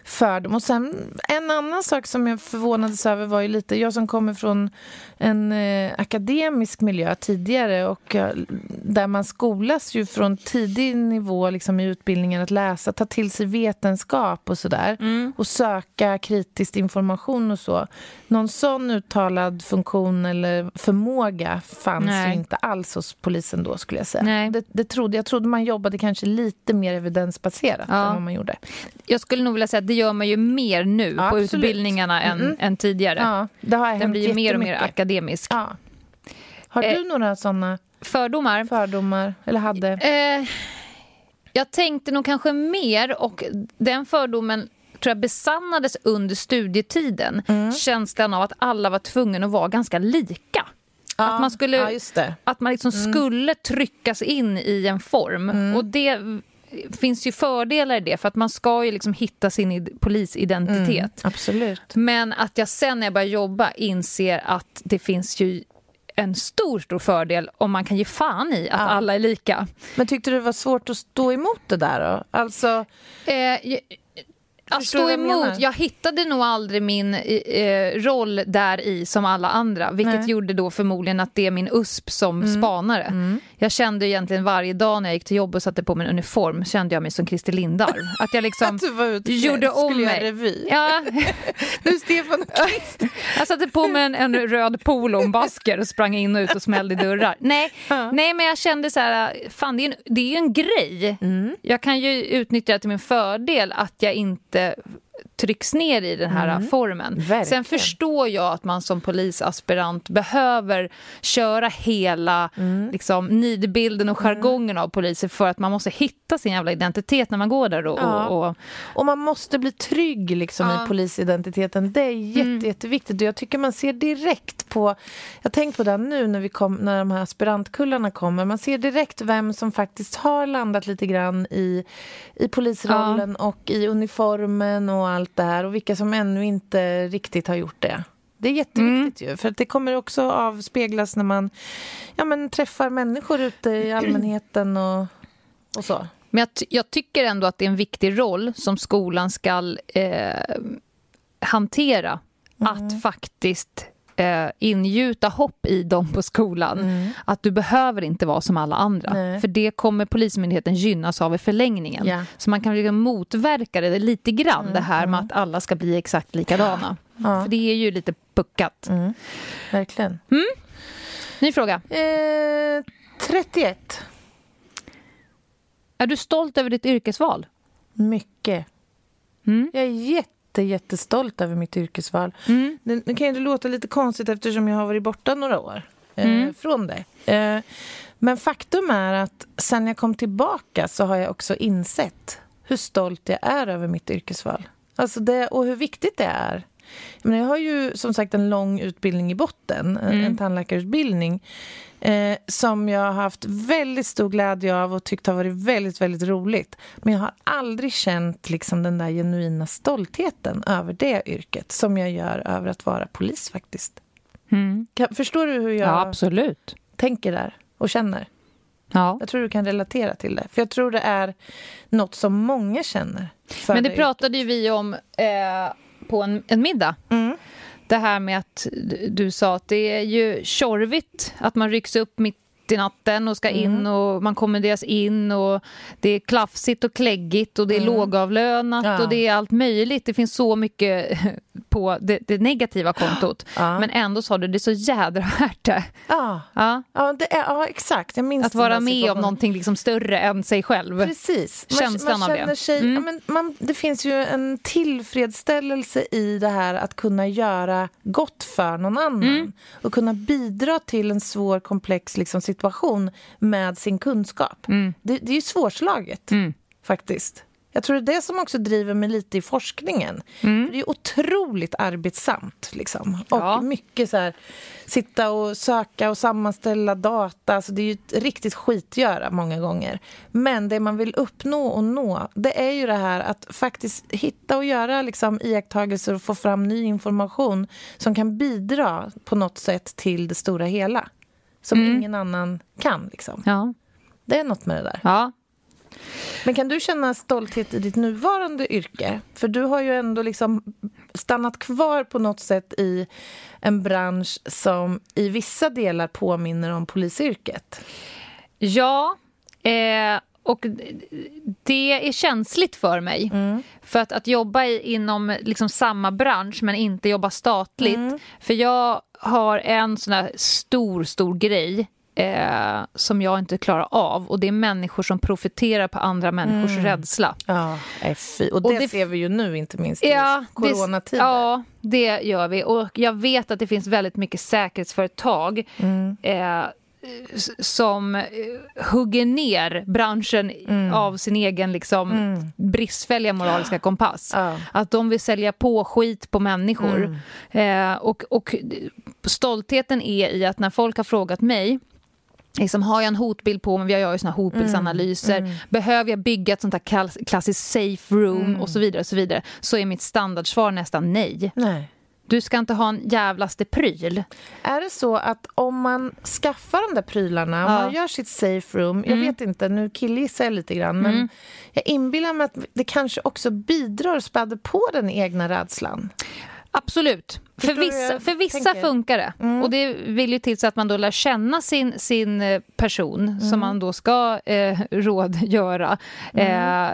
fördom. Och sen en annan sak som jag förvånades över var ju lite, jag som kommer från en eh, akademisk miljö tidigare och eh, där man skolas ju från tidig nivå liksom, i utbildningen att läsa, ta till sig vetenskap och sådär mm. och söka kritisk information och så. Någon sån uttalad funktion eller förmåga fanns Nej. ju inte alls hos polisen då skulle jag säga. Nej. Det, det trodde, jag trodde man jobbade kanske lite mer evidensbaserat ja. än vad man gjorde. Jag skulle nog vilja säga gör man ju mer nu ja, på absolut. utbildningarna än, mm. än tidigare. Ja, det har Den blir ju mer och mer akademisk. Ja. Har du eh, några såna fördomar? Fördomar, eller hade? Eh, jag tänkte nog kanske mer, och den fördomen tror jag besannades under studietiden. Mm. Känslan av att alla var tvungna att vara ganska lika. Ja, att man, skulle, ja, att man liksom mm. skulle tryckas in i en form. Mm. Och det finns ju fördelar i det, för att man ska ju liksom hitta sin polisidentitet. Mm, absolut. Men att jag sen när jag börjar jobba inser att det finns ju en stor, stor fördel om man kan ge fan i att ja. alla är lika. Men tyckte du det var svårt att stå emot det där då? Alltså... Eh, att stå emot. Jag, hittade nog aldrig min eh, roll där i som alla andra. Vilket Nej. gjorde då förmodligen att det är min USP som mm. spanare. Mm. Jag kände egentligen varje dag när jag gick till jobbet och satte på mig en uniform kände jag mig som Christer Lindarw. Att jag liksom att du var utklädd, gjorde om mig. revy. Ja. du Stefan Jag satte på mig en, en röd polo och basker och sprang in och ut och smällde dörrar. Nej, ja. Nej men jag kände så här, fan det är en, det är en grej. Mm. Jag kan ju utnyttja det till min fördel att jag inte trycks ner i den här mm. formen. Verkligen. Sen förstår jag att man som polisaspirant behöver köra hela mm. liksom, nidbilden och jargongen mm. av poliser för att man måste hitta sin jävla identitet när man går där. Och, ja. och, och... och man måste bli trygg liksom, ja. i polisidentiteten. Det är jätte, mm. jätteviktigt. Och jag tycker man ser direkt på... Jag tänker på det nu när, vi kom, när de här aspirantkullarna kommer. Man ser direkt vem som faktiskt har landat lite grann i, i polisrollen ja. och i uniformen och allt allt det här och vilka som ännu inte riktigt har gjort det. Det är jätteviktigt mm. ju, för det kommer också avspeglas när man ja, men, träffar människor ute i allmänheten och, och så. Men jag, jag, tycker ändå att det är en viktig roll som skolan ska eh, hantera. Mm. Att faktiskt eh, ingjuta hopp i dem på skolan. Mm. Att du behöver inte vara som alla andra. Nej. För det kommer Polismyndigheten gynnas av i förlängningen. Ja. Så man kan liksom motverka det lite grann, mm. det här med mm. att alla ska bli exakt likadana. Ja. För det är ju lite puckat. Mm. Verkligen. Mm. Ny fråga. Eh, 31. Är du stolt över ditt yrkesval? Mycket. Mm. Jag är jätte jätte, jättestolt över mitt yrkesval. Mm. Det, det kan ju låta lite konstigt eftersom jag har varit borta några år eh, mm. från det. Eh, men faktum är att sen jag kom tillbaka så har jag också insett hur stolt jag är över mitt yrkesval. Alltså det, och hur viktigt det är. Jag har ju som sagt en lång utbildning i botten, mm. en tandläkarutbildning eh, som jag har haft väldigt stor glädje av och tyckt har varit väldigt, väldigt roligt. Men jag har aldrig känt liksom den där genuina stoltheten över det yrket som jag gör över att vara polis faktiskt. Mm. Kan, förstår du hur jag ja, absolut. tänker där och känner? Ja. Jag tror du kan relatera till det. För jag tror det är något som många känner. Men det, det pratade ju vi om eh, på en, en middag. Mm det här med att du sa att det är ju tjorvigt att man rycks upp mitt i natten och ska in mm. och man kommenderas in och det är klafsigt och kläggigt och det är mm. lågavlönat ja. och det är allt möjligt. Det finns så mycket på det, det negativa kontot. Ja. Men ändå sa du, det är så jädra värt det. Ja, Ja. ja, det är, ja exakt. Jag minns Att vara med om någonting liksom större än sig själv. Precis. Man, Känslan man av känner det. Sig, Mm. men man, det finns ju en tillfredsställelse i det här att kunna göra gott för någon annan Mm. och kunna bidra till en svår, komplex liksom, situation med sin kunskap. Det, det är ju svårslaget, Mm. faktiskt. Jag tror det är det som också driver mig lite i forskningen. Mm. Det är otroligt arbetsamt. Liksom. Och Ja. mycket så här, sitta och söka och sammanställa data. Alltså det är ju ett riktigt skitgöra många gånger. Men det man vill uppnå och nå, det är ju det här att faktiskt hitta och göra liksom, iakttagelser och få fram ny information som kan bidra på något sätt till det stora hela. Som ingen annan kan. Liksom. Ja. Det är något med det där. ja. Men kan du känna stolthet i ditt nuvarande yrke? För du har ju ändå liksom stannat kvar på något sätt i en bransch som i vissa delar påminner om polisyrket. Ja, eh, och det är känsligt för mig. För att, att jobba i, inom liksom samma bransch men inte jobba statligt. För jag har en sån här stor, stor grej eh, som jag inte klarar av. Och det är människor som profiterar på andra människors rädsla. Ja, fy. Och det, det- ser vi ju nu, inte minst i Ja, det, coronatider. ja, det gör vi. Och jag vet att det finns väldigt mycket säkerhetsföretag Mm. eh, som eh, hugger ner branschen Mm. av sin egen liksom, bristfälliga moraliska kompass. Ja. Mm. Att de vill sälja på skit på människor. Eh, och, och stoltheten är i att när folk har frågat mig Liksom, har jag en hotbild på mig? Vi gör ju såna hotbildsanalyser. Mm, Behöver jag bygga ett sånt här klassiskt safe room Mm. och så vidare. och Så vidare så är mitt standardsvar nästan nej. Nej. Du ska inte ha en jävlaste pryl. Är det så att om man skaffar de där prylarna, om Ja. man gör sitt safe room, jag vet inte, nu killgissar jag lite grann, men jag inbillar mig att det kanske också bidrar och späder på den egna rädslan. Absolut. För vissa, för vissa tänker? Mm. funkar det. Och det vill ju till så att man då lär känna sin, sin eh, person Mm. som man då ska eh, rådgöra. Eh,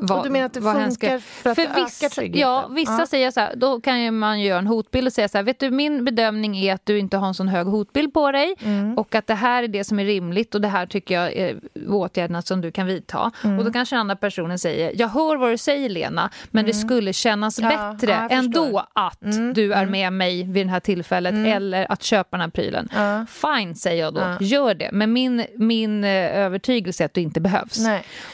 vad, du menar att det funkar för att det ökar tryggheten? Ja, vissa Ja. säger så här, då kan man göra en hotbild och säga så här, vet du min bedömning är att du inte har en sån hög hotbild på dig Mm. och att det här är det som är rimligt och det här tycker jag är åtgärderna som du kan vidta. Mm. Och då kanske den andra personen säger, jag hör vad du säger Lena, men det skulle kännas Mm. Ja, bättre ja, ändå att du är med mig vid det här tillfället eller att köpa den här prylen. Fine, säger jag då. Gör det. Men min, min eh, övertygelse är att det inte behövs.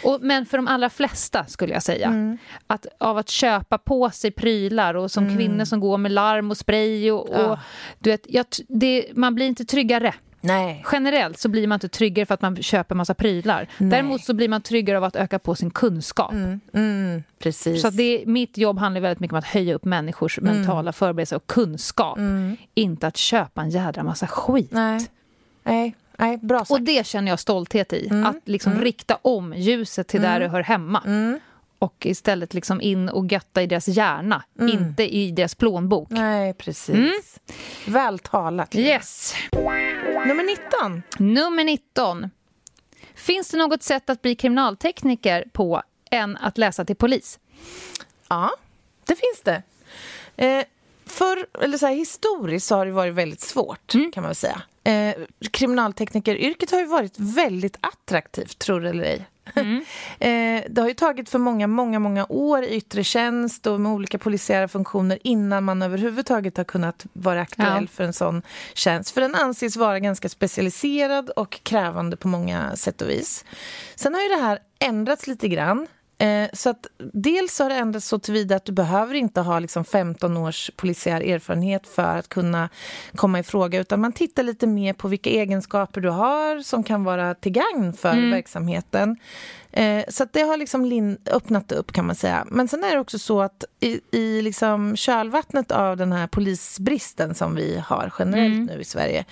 Och, men för de allra flesta, skulle jag säga, Mm. att, av att köpa på sig prylar och som kvinnor som går med larm och spray och, och Ja. du vet, jag, det, man blir inte tryggare. Nej. Generellt så blir man inte tryggare för att man köper massa prylar. Däremot så blir man tryggare av att öka på sin kunskap. Mm, precis. Så det, mitt jobb handlar väldigt mycket om att höja upp människors Mm. mentala förberedelse och kunskap. Inte att köpa en jädra massa skit. Nej. Nej. Nej, bra sagt. Och det känner jag stolthet i. Mm. Att liksom rikta om ljuset till där det hör hemma. Och istället liksom in och götta i deras hjärna, inte i deras plånbok. Mm. Nej, precis. Väl talat. Yes. Nummer 19. Nummer 19. Finns det något sätt att bli kriminaltekniker på än att läsa till polis? Ja, det finns det. Eh, för, eller så här, historiskt så har det varit väldigt svårt, Mm. kan man säga. Eh, kriminalteknikeryrket har ju varit väldigt attraktivt, tror det eller ej. Mm. eh, det har ju tagit för många, många, många år i yttre tjänst och med olika polisiära funktioner innan man överhuvudtaget har kunnat vara aktuell Ja. för en sån tjänst. För den anses vara ganska specialiserad och krävande på många sätt och vis. Sen har ju det här ändrats lite grann. Eh, så att dels har det ändrats så tillvida att du behöver inte ha liksom 15 års polisiär erfarenhet för att kunna komma i fråga utan man tittar lite mer på vilka egenskaper du har som kan vara till gagn för verksamheten. Eh, så att det har liksom öppnat upp kan man säga. Men sen är det också så att i, i liksom kölvattnet av den här polisbristen som vi har generellt nu i Sverige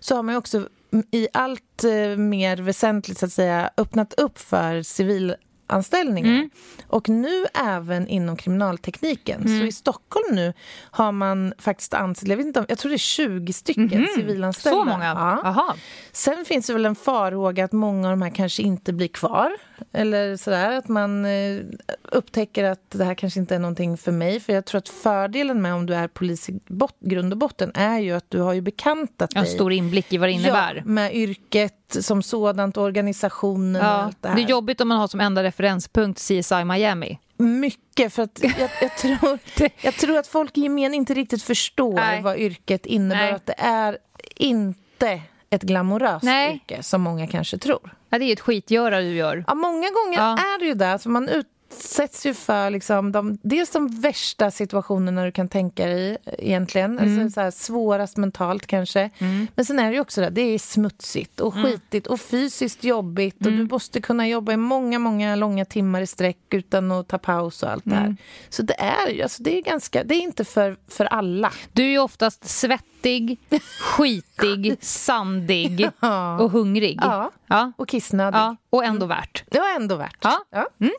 så har man också i allt eh, mer väsentligt så att säga öppnat upp för civil anställningar. Och nu även inom kriminaltekniken. Så i Stockholm nu har man faktiskt anställt, jag, vet inte om, jag tror det är 20 stycken civilanställda. Så många? Ja. Jaha. Sen finns det väl en farhåga att många av de här kanske inte blir kvar. Eller sådär, att man eh, upptäcker att det här kanske inte är någonting för mig. För jag tror att fördelen med om du är polis i bot- grund och botten är ju att du har ju bekantat En dig stor inblick i vad det innebär. Ja, med yrket som sådant, organisationen och Ja, allt det här. det är jobbigt om man har som enda referenspunkt CSI Miami. Mycket, för att jag, jag, tror, jag tror att folk i gemen inte riktigt förstår Nej. vad yrket innebär. Nej. Att det är inte ett glamoröst Nej. yrke, som många kanske tror. Ja, det är ett skitgöra du gör. Ja, många gånger Ja. är det ju det. Alltså man utsätts ju för liksom de, dels de värsta situationerna du kan tänka dig egentligen. Mm. Alltså så här, svårast mentalt kanske. Men sen är det ju också det, det är smutsigt och Mm. skitigt och fysiskt jobbigt och du måste kunna jobba i många, många långa timmar i sträck utan att ta paus och allt det Mm. här. Så det är ju, alltså det är ganska, det är inte för, för alla. Du är ju oftast svettig, skitig, sandig Ja. och hungrig. Ja. Ja. Och kissnödig. ja. Och ändå värt. Var ändå värt. Ja. Mm.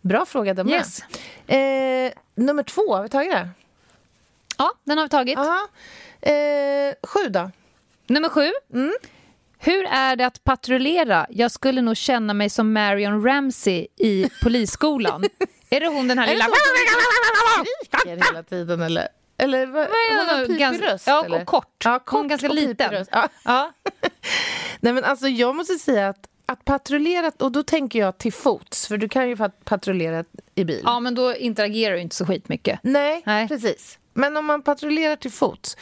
Bra fråga, med. Yes. Eh, nummer två, har vi tagit det? Ja, den har vi tagit. Eh, sju då? Nummer sju. Mm. Hur är det att patrullera? Jag skulle nog känna mig som Marion Ramsey i Polisskolan. är det hon den här Är lilla... det så Skriker hela tiden eller? Eller vad, hon har pipig ganska- röst? ja, eller? och kort. Ja, Hon kort är ganska liten. Ja. Ja. Nej men alltså jag måste säga att att patrullera, och då tänker jag till fots, för du kan ju pat- patrullera i bil. ja, men då interagerar du inte så skitmycket. Nej, Nej. precis. Men om man patrullerar till fots,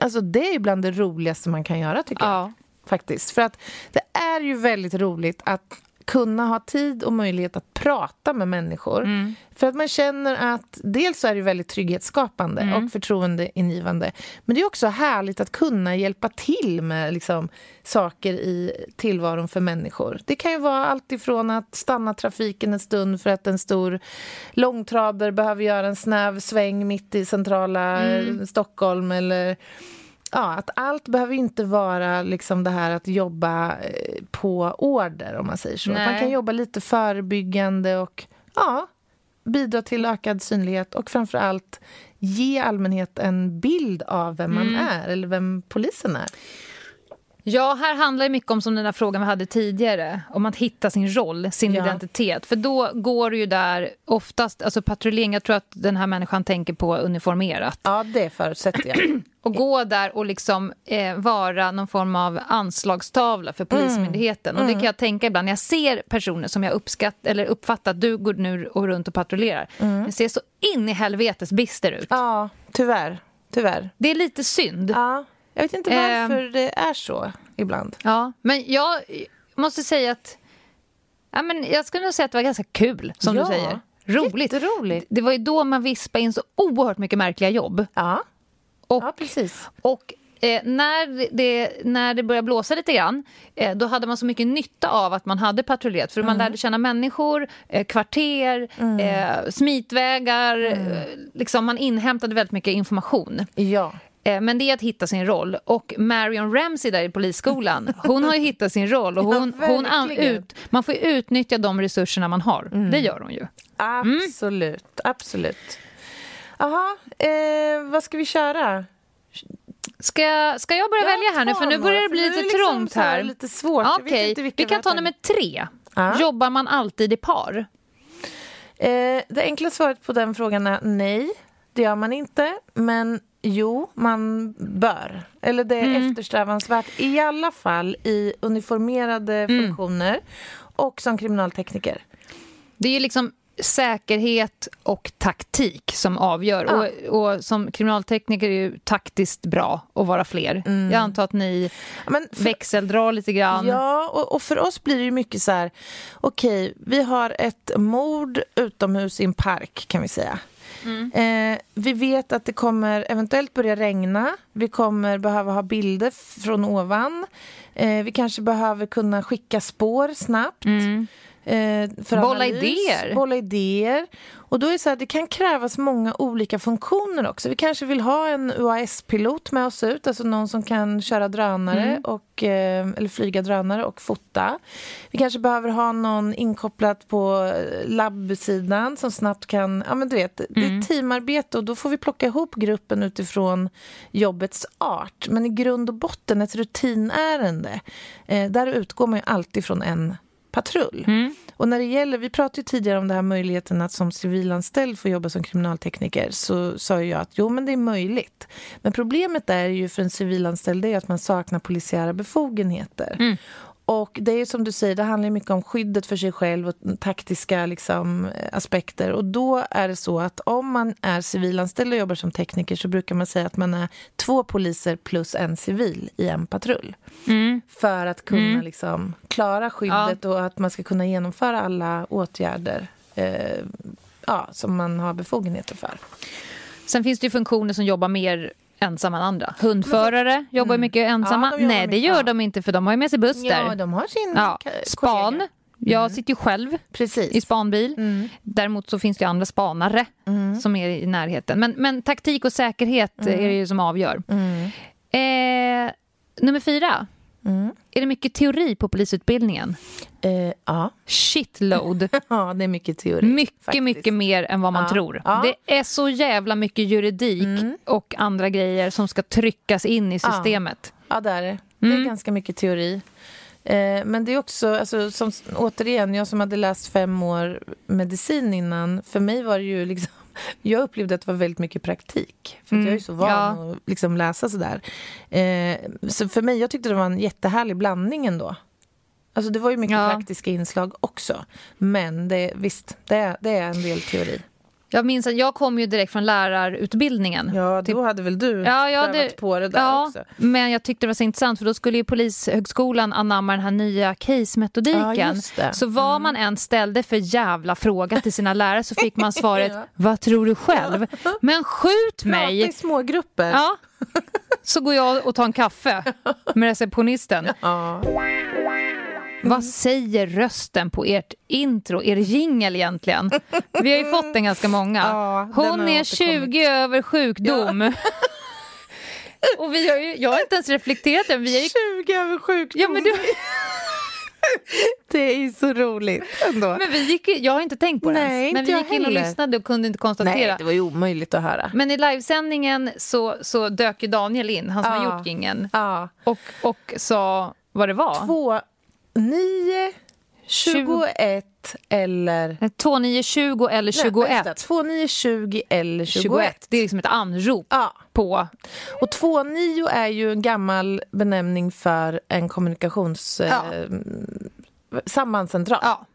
alltså det är ju bland det roligaste man kan göra tycker jag. Ja. Faktiskt. För att det är ju väldigt roligt att kunna ha tid och möjlighet att prata med människor. Mm. För att man känner att dels är det väldigt trygghetsskapande Mm. och förtroendeingivande. Men det är också härligt att kunna hjälpa till med liksom, saker i tillvaron för människor. Det kan ju vara allt ifrån att stanna trafiken en stund för att en stor långtrader behöver göra en snäv sväng mitt i centrala Mm. eh, Stockholm eller Ja, att allt behöver inte vara liksom det här att jobba eh, på order, om man säger så. Man kan jobba lite förebyggande och ja, bidra till ökad synlighet och framför allt ge allmänhet en bild av vem man Mm. är eller vem polisen är. Ja, här handlar det mycket om som den där frågan vi hade tidigare, om att hitta sin roll, sin Ja. identitet. För då går det ju där oftast, alltså patrullering, jag tror att den här människan tänker på uniformerat. Ja, det förutsätter jag. Och gå där och liksom eh, vara någon form av anslagstavla för Polismyndigheten. Och det kan jag tänka ibland när jag ser personer som jag uppskatt, eller uppfattar att du går nu och runt och patrullerar. Det ser så in i helvetes bister ut. Ja, tyvärr. Tyvärr. Det är lite synd. Ja, jag vet inte varför det är så ibland. Ja, men jag måste säga att... Ja, men jag skulle nog säga att det var ganska kul, som Ja, du säger. Roligt. jätteroligt. Det var ju då man vispade in så oerhört mycket märkliga jobb. Ja, Och, ja precis. och eh, när, det, när det började blåsa lite grann, eh, då hade man så mycket nytta av att man hade patrullerat. För man lärde känna människor, eh, kvarter, eh, smitvägar. Eh, liksom man inhämtade väldigt mycket information. Ja. Eh, Men det är att hitta sin roll. Och Marion Ramsey där i polisskolan, hon har ju hittat sin roll. Och hon, Ja, hon an, ut, man får utnyttja de resurserna man har. Det gör hon ju. Absolut, absolut. Jaha, eh, vad ska vi köra? Ska, jag- ska jag börja välja här nu? För nu börjar det bli lite liksom trångt här lite svårt. Jag inte vilka vi kan ta nummer tre. Ja. Jobbar man alltid i par? Eh, det enkla svaret på den frågan är nej, det gör man inte. Men jo, man bör. Eller det är Mm. eftersträvansvärt, i alla fall i uniformerade Mm. funktioner och som kriminaltekniker. Det är ju liksom säkerhet och taktik som avgör. Ja. Och, och som kriminaltekniker är det ju taktiskt bra att vara fler. Jag antar att ni Men för, växeldrar lite grann. Ja, och, och för oss blir det ju mycket så här... Okej, vi har ett mord utomhus i en park, kan vi säga. Mm. Eh, vi vet att det kommer eventuellt börja regna. Vi kommer behöva ha bilder från ovan. Eh, vi kanske behöver kunna skicka spår snabbt. Mm. Eh, för Bolla analys, idéer. Bolla idéer. Och då är det så här, det kan krävas många olika funktioner också. Vi kanske vill ha en UAS-pilot med oss ut, alltså någon som kan köra drönare och, eh, eller flyga drönare och fota. Vi kanske behöver ha någon inkopplat på eh, labbsidan som snabbt kan, ja men du vet, det är ett teamarbete och då får vi plocka ihop gruppen utifrån jobbets art. Men i grund och botten ett rutinärende, eh, där utgår man ju alltid från en patrull. Mm. Och när det gäller, vi pratade tidigare om det här möjligheten att som civilanställd få jobba som kriminaltekniker, så sa jag att jo, men det är möjligt. Men problemet är ju för en civilanställd är att man saknar polisiära befogenheter. Mm. Och det är som du säger, det handlar mycket om skyddet för sig själv och taktiska liksom, aspekter. Och då är det så att om man är civilanställd och jobbar som tekniker så brukar man säga att man är två poliser plus en civil i en patrull. Mm. För att kunna Mm. liksom, klara skyddet och att man ska kunna genomföra alla åtgärder eh, ja, som man har befogenheter för. Sen finns det ju funktioner som jobbar mer ensamma än andra. Hundförare jobbar ju mycket ensamma. Ja, de Nej, det mycket, gör de inte för de har ju med sig buster. Ja, de har sin Ja, Span. kollega. Jag sitter ju själv Precis. i spanbil. Mm. Däremot så finns det ju andra spanare Mm. som är i närheten. Men, men taktik och säkerhet är det ju som avgör. Mm. Eh, nummer fyra. Mm. Är det mycket teori på polisutbildningen? Eh, ja. Shitload. ja, det är mycket teori. Mycket, faktiskt. mycket mer än vad man Ja. tror. Ja. Det är så jävla mycket juridik Mm. och andra grejer som ska tryckas in i Ja. systemet. Ja, det är det. Det är Mm. ganska mycket teori. Eh, men det är också, alltså, som, återigen, jag som hade läst fem år medicin innan, för mig var det ju liksom jag upplevde att det var väldigt mycket praktik. För Mm, jag är så van ja. att liksom läsa sådär. Eh, så för mig, jag tyckte det var en jättehärlig blandning ändå. Alltså det var ju mycket Ja. praktiska inslag också. Men det, visst, det det är en del teori. Jag minns att jag kom ju direkt från lärarutbildningen. Ja, då hade väl du Ja, ja, prövat det- på det där Ja, också. men jag tyckte det var så intressant för då skulle ju Polishögskolan anamma den här nya case-metodiken. Ja. Mm. Så vad man än ställde för jävla fråga till sina lärare så fick man svaret Ja. Vad tror du själv? Men skjut Prata i mig! små grupper. Ja. Så går jag och tar en kaffe med receptionisten. Ja. Vad säger rösten på ert intro, er jingel egentligen? Vi har ju fått den ganska många. Ja, den Hon är återkommit. 20 över sjukdom. Och vi har ju, jag har inte ens reflekterat över vi har ju, 20 över sjukdom. ja, men, du, Det är så roligt ändå. men vi gick, Jag har inte tänkt på det Nej, ens, men vi gick in och lyssnade och kunde inte konstatera. Nej, det var ju omöjligt att höra. Men i livesändningen så, så dök ju Daniel in, han som Ja. har gjort jingeln, Ja. och, och sa vad det var. Två, nio, 21 eller... 2920 eller 21. Nej, vänta, 2, 9, 20 eller 21. 21. Det är liksom ett anrop Ja. på... Och 2, 9 är ju en gammal benämning för en kommunikations... Ja. Eh, sambandscentral. Ja.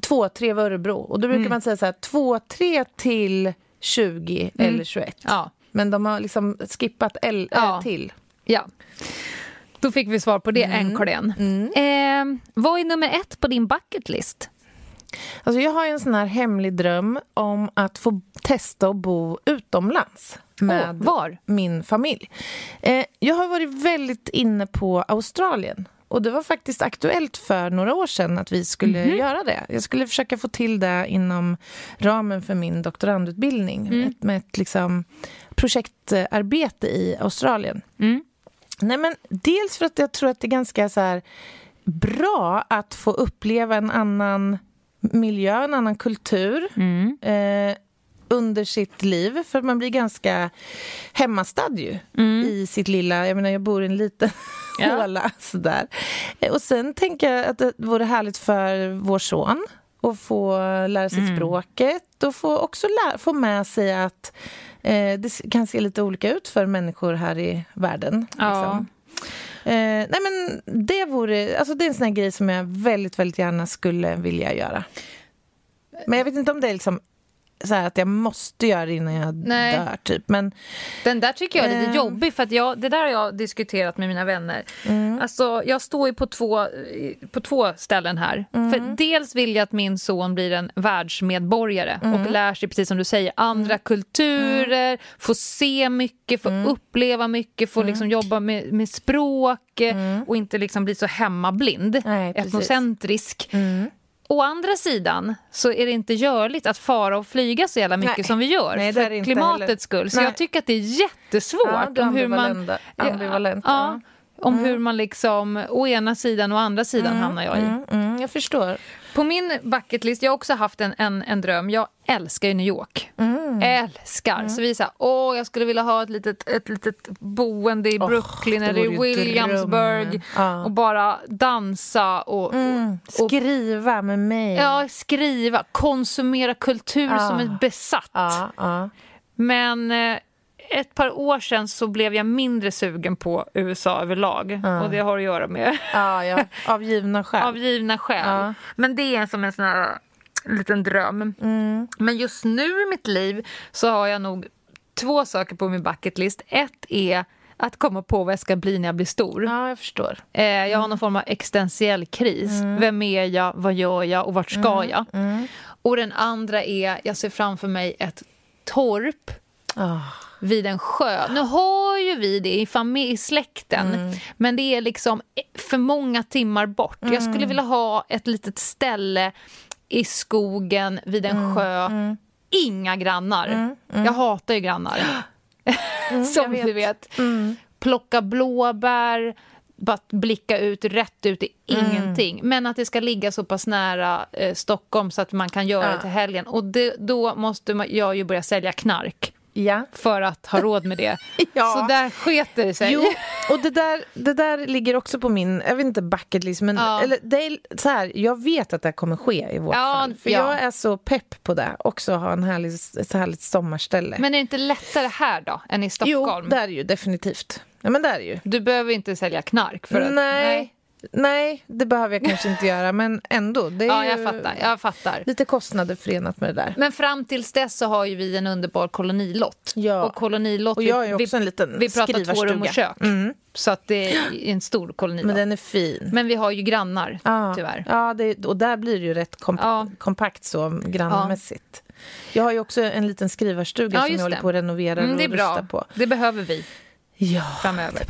2, 3 var Örebro. Och då brukar Mm. man säga så här 2, 3 till 20 eller 21. Ja. Men de har liksom skippat L Ja. äh, till. ja. Då fick vi svar på det, Mm. NKDn. Eh, vad är nummer ett på din bucket list? Alltså jag har en sån här hemlig dröm om att få testa att bo utomlands med var? min familj. Eh, jag har varit väldigt inne på Australien. Och det var faktiskt aktuellt för några år sedan att vi skulle Mhm. göra det. Jag skulle försöka få till det inom ramen för min doktorandutbildning. Mm. Ett, med ett liksom, projektarbete i Australien. Mm. Nej, men dels för att jag tror att det är ganska så här, bra att få uppleva en annan miljö, en annan kultur Mm. eh, under sitt liv. För man blir ganska hemmastad ju Mm. i sitt lilla... Jag menar, jag bor i en liten Ja. håla. Sådär. Eh, Och sen tänker jag att det vore härligt för vår son att få lära sig Mm. språket och få också lä- få med sig att eh, det kan se lite olika ut för människor här i världen. Ja. Liksom. Eh, nej men det vore, alltså det är en sån grej som jag väldigt, väldigt gärna skulle vilja göra. Men jag vet inte om det är liksom så att jag måste göra det innan jag Nej. dör, typ. Men Den där tycker jag är lite Ehm. jobbig, för att jag, det där har jag diskuterat med mina vänner. Mm. Alltså, jag står ju på två, på två ställen här. Mm. För dels vill jag att min son blir en världsmedborgare Mm. och lär sig, precis som du säger, andra kulturer, får se mycket, får Mm. uppleva mycket, får liksom jobba med, med språk och inte liksom bli så hemmablind, Mm. Nej, etnocentrisk. Mm. Å andra sidan så är det inte görligt att fara och flyga så jävla mycket Nej. som vi gör Nej, för klimatets heller. skull. Så Nej. jag tycker att det är jättesvårt Ja, om hur man... ambivalent, ja, ja. om hur man liksom å ena sidan och å andra sidan hamnar jag i. Mm, mm, jag förstår. På min bucketlist, jag har också haft en, en, en dröm. Jag älskar ju New York. Mm. Älskar. Så vi här, åh, jag skulle vilja ha ett litet, ett litet boende i Brooklyn det eller i Williamsburg. Ja. och bara dansa och, Mm. och Skriva med mig. ja, skriva, konsumera kultur Ja. som är besatt. ja, ja. Men eh, ett par år sedan så blev jag mindre sugen på USA överlag. Och det har att göra med ja, ja. Av givna skäl. av givna skäl. Ja. Men det är som en sån här liten dröm. Mm. Men just nu i mitt liv så har jag nog två saker på min bucketlist. Ett är att komma på vad jag ska bli när jag blir stor. Ja, jag förstår. Eh, jag har någon form av existentiell kris. Mm. Vem är jag? Vad gör jag? Och vart ska jag? Och den andra är, jag ser framför mig ett torp Ah. Vid en sjö. Nu har ju vi det i, familj, i släkten, Mm. men det är liksom för många timmar bort. Jag Mm. skulle vilja ha ett litet ställe i skogen vid en Mm. sjö. Inga grannar. Jag hatar ju grannar. Som Mm, jag du vet. vet. Plocka blåbär, bara blicka ut rätt ut i Mm. ingenting. Men att det ska ligga så pass nära eh, Stockholm så att man kan göra Ja. det till helgen. Och det, då måste man, jag ju börja sälja knark Ja. för att ha råd med det. Ja. Så där sketer det sig. Jo, och det där, det där ligger också på min, jag vet inte bucket list, men Ja. eller, det är så här, jag vet att det kommer ske i vårt fall. För ja. jag är så pepp på det, också ha en härlig, ett härligt sommarställe. Men är det inte lättare här då, än i Stockholm? Jo, det är det ju definitivt. Ja, men det är det ju. Du behöver inte sälja knark för att... nej, nej, det behöver jag kanske inte göra, men ändå. Det är Ja, jag fattar. Jag fattar. lite kostnader förenat med det där. Men fram tills dess så har ju vi en underbar kolonilott. Ja. Och kolonilott... Och jag har ju vi, också en liten Vi pratar två rum och kök. Mm. Så att det är en stor kolonilott. Men Men, den är fin. vi har ju grannar, Ja, tyvärr. ja det, och där blir det ju rätt komp- Ja. kompakt så grannmässigt. Jag har ju också en liten skrivarstuga Ja, som jag håller det. på att renovera Mm, och det är rusta på. Det behöver vi Ja, framöver.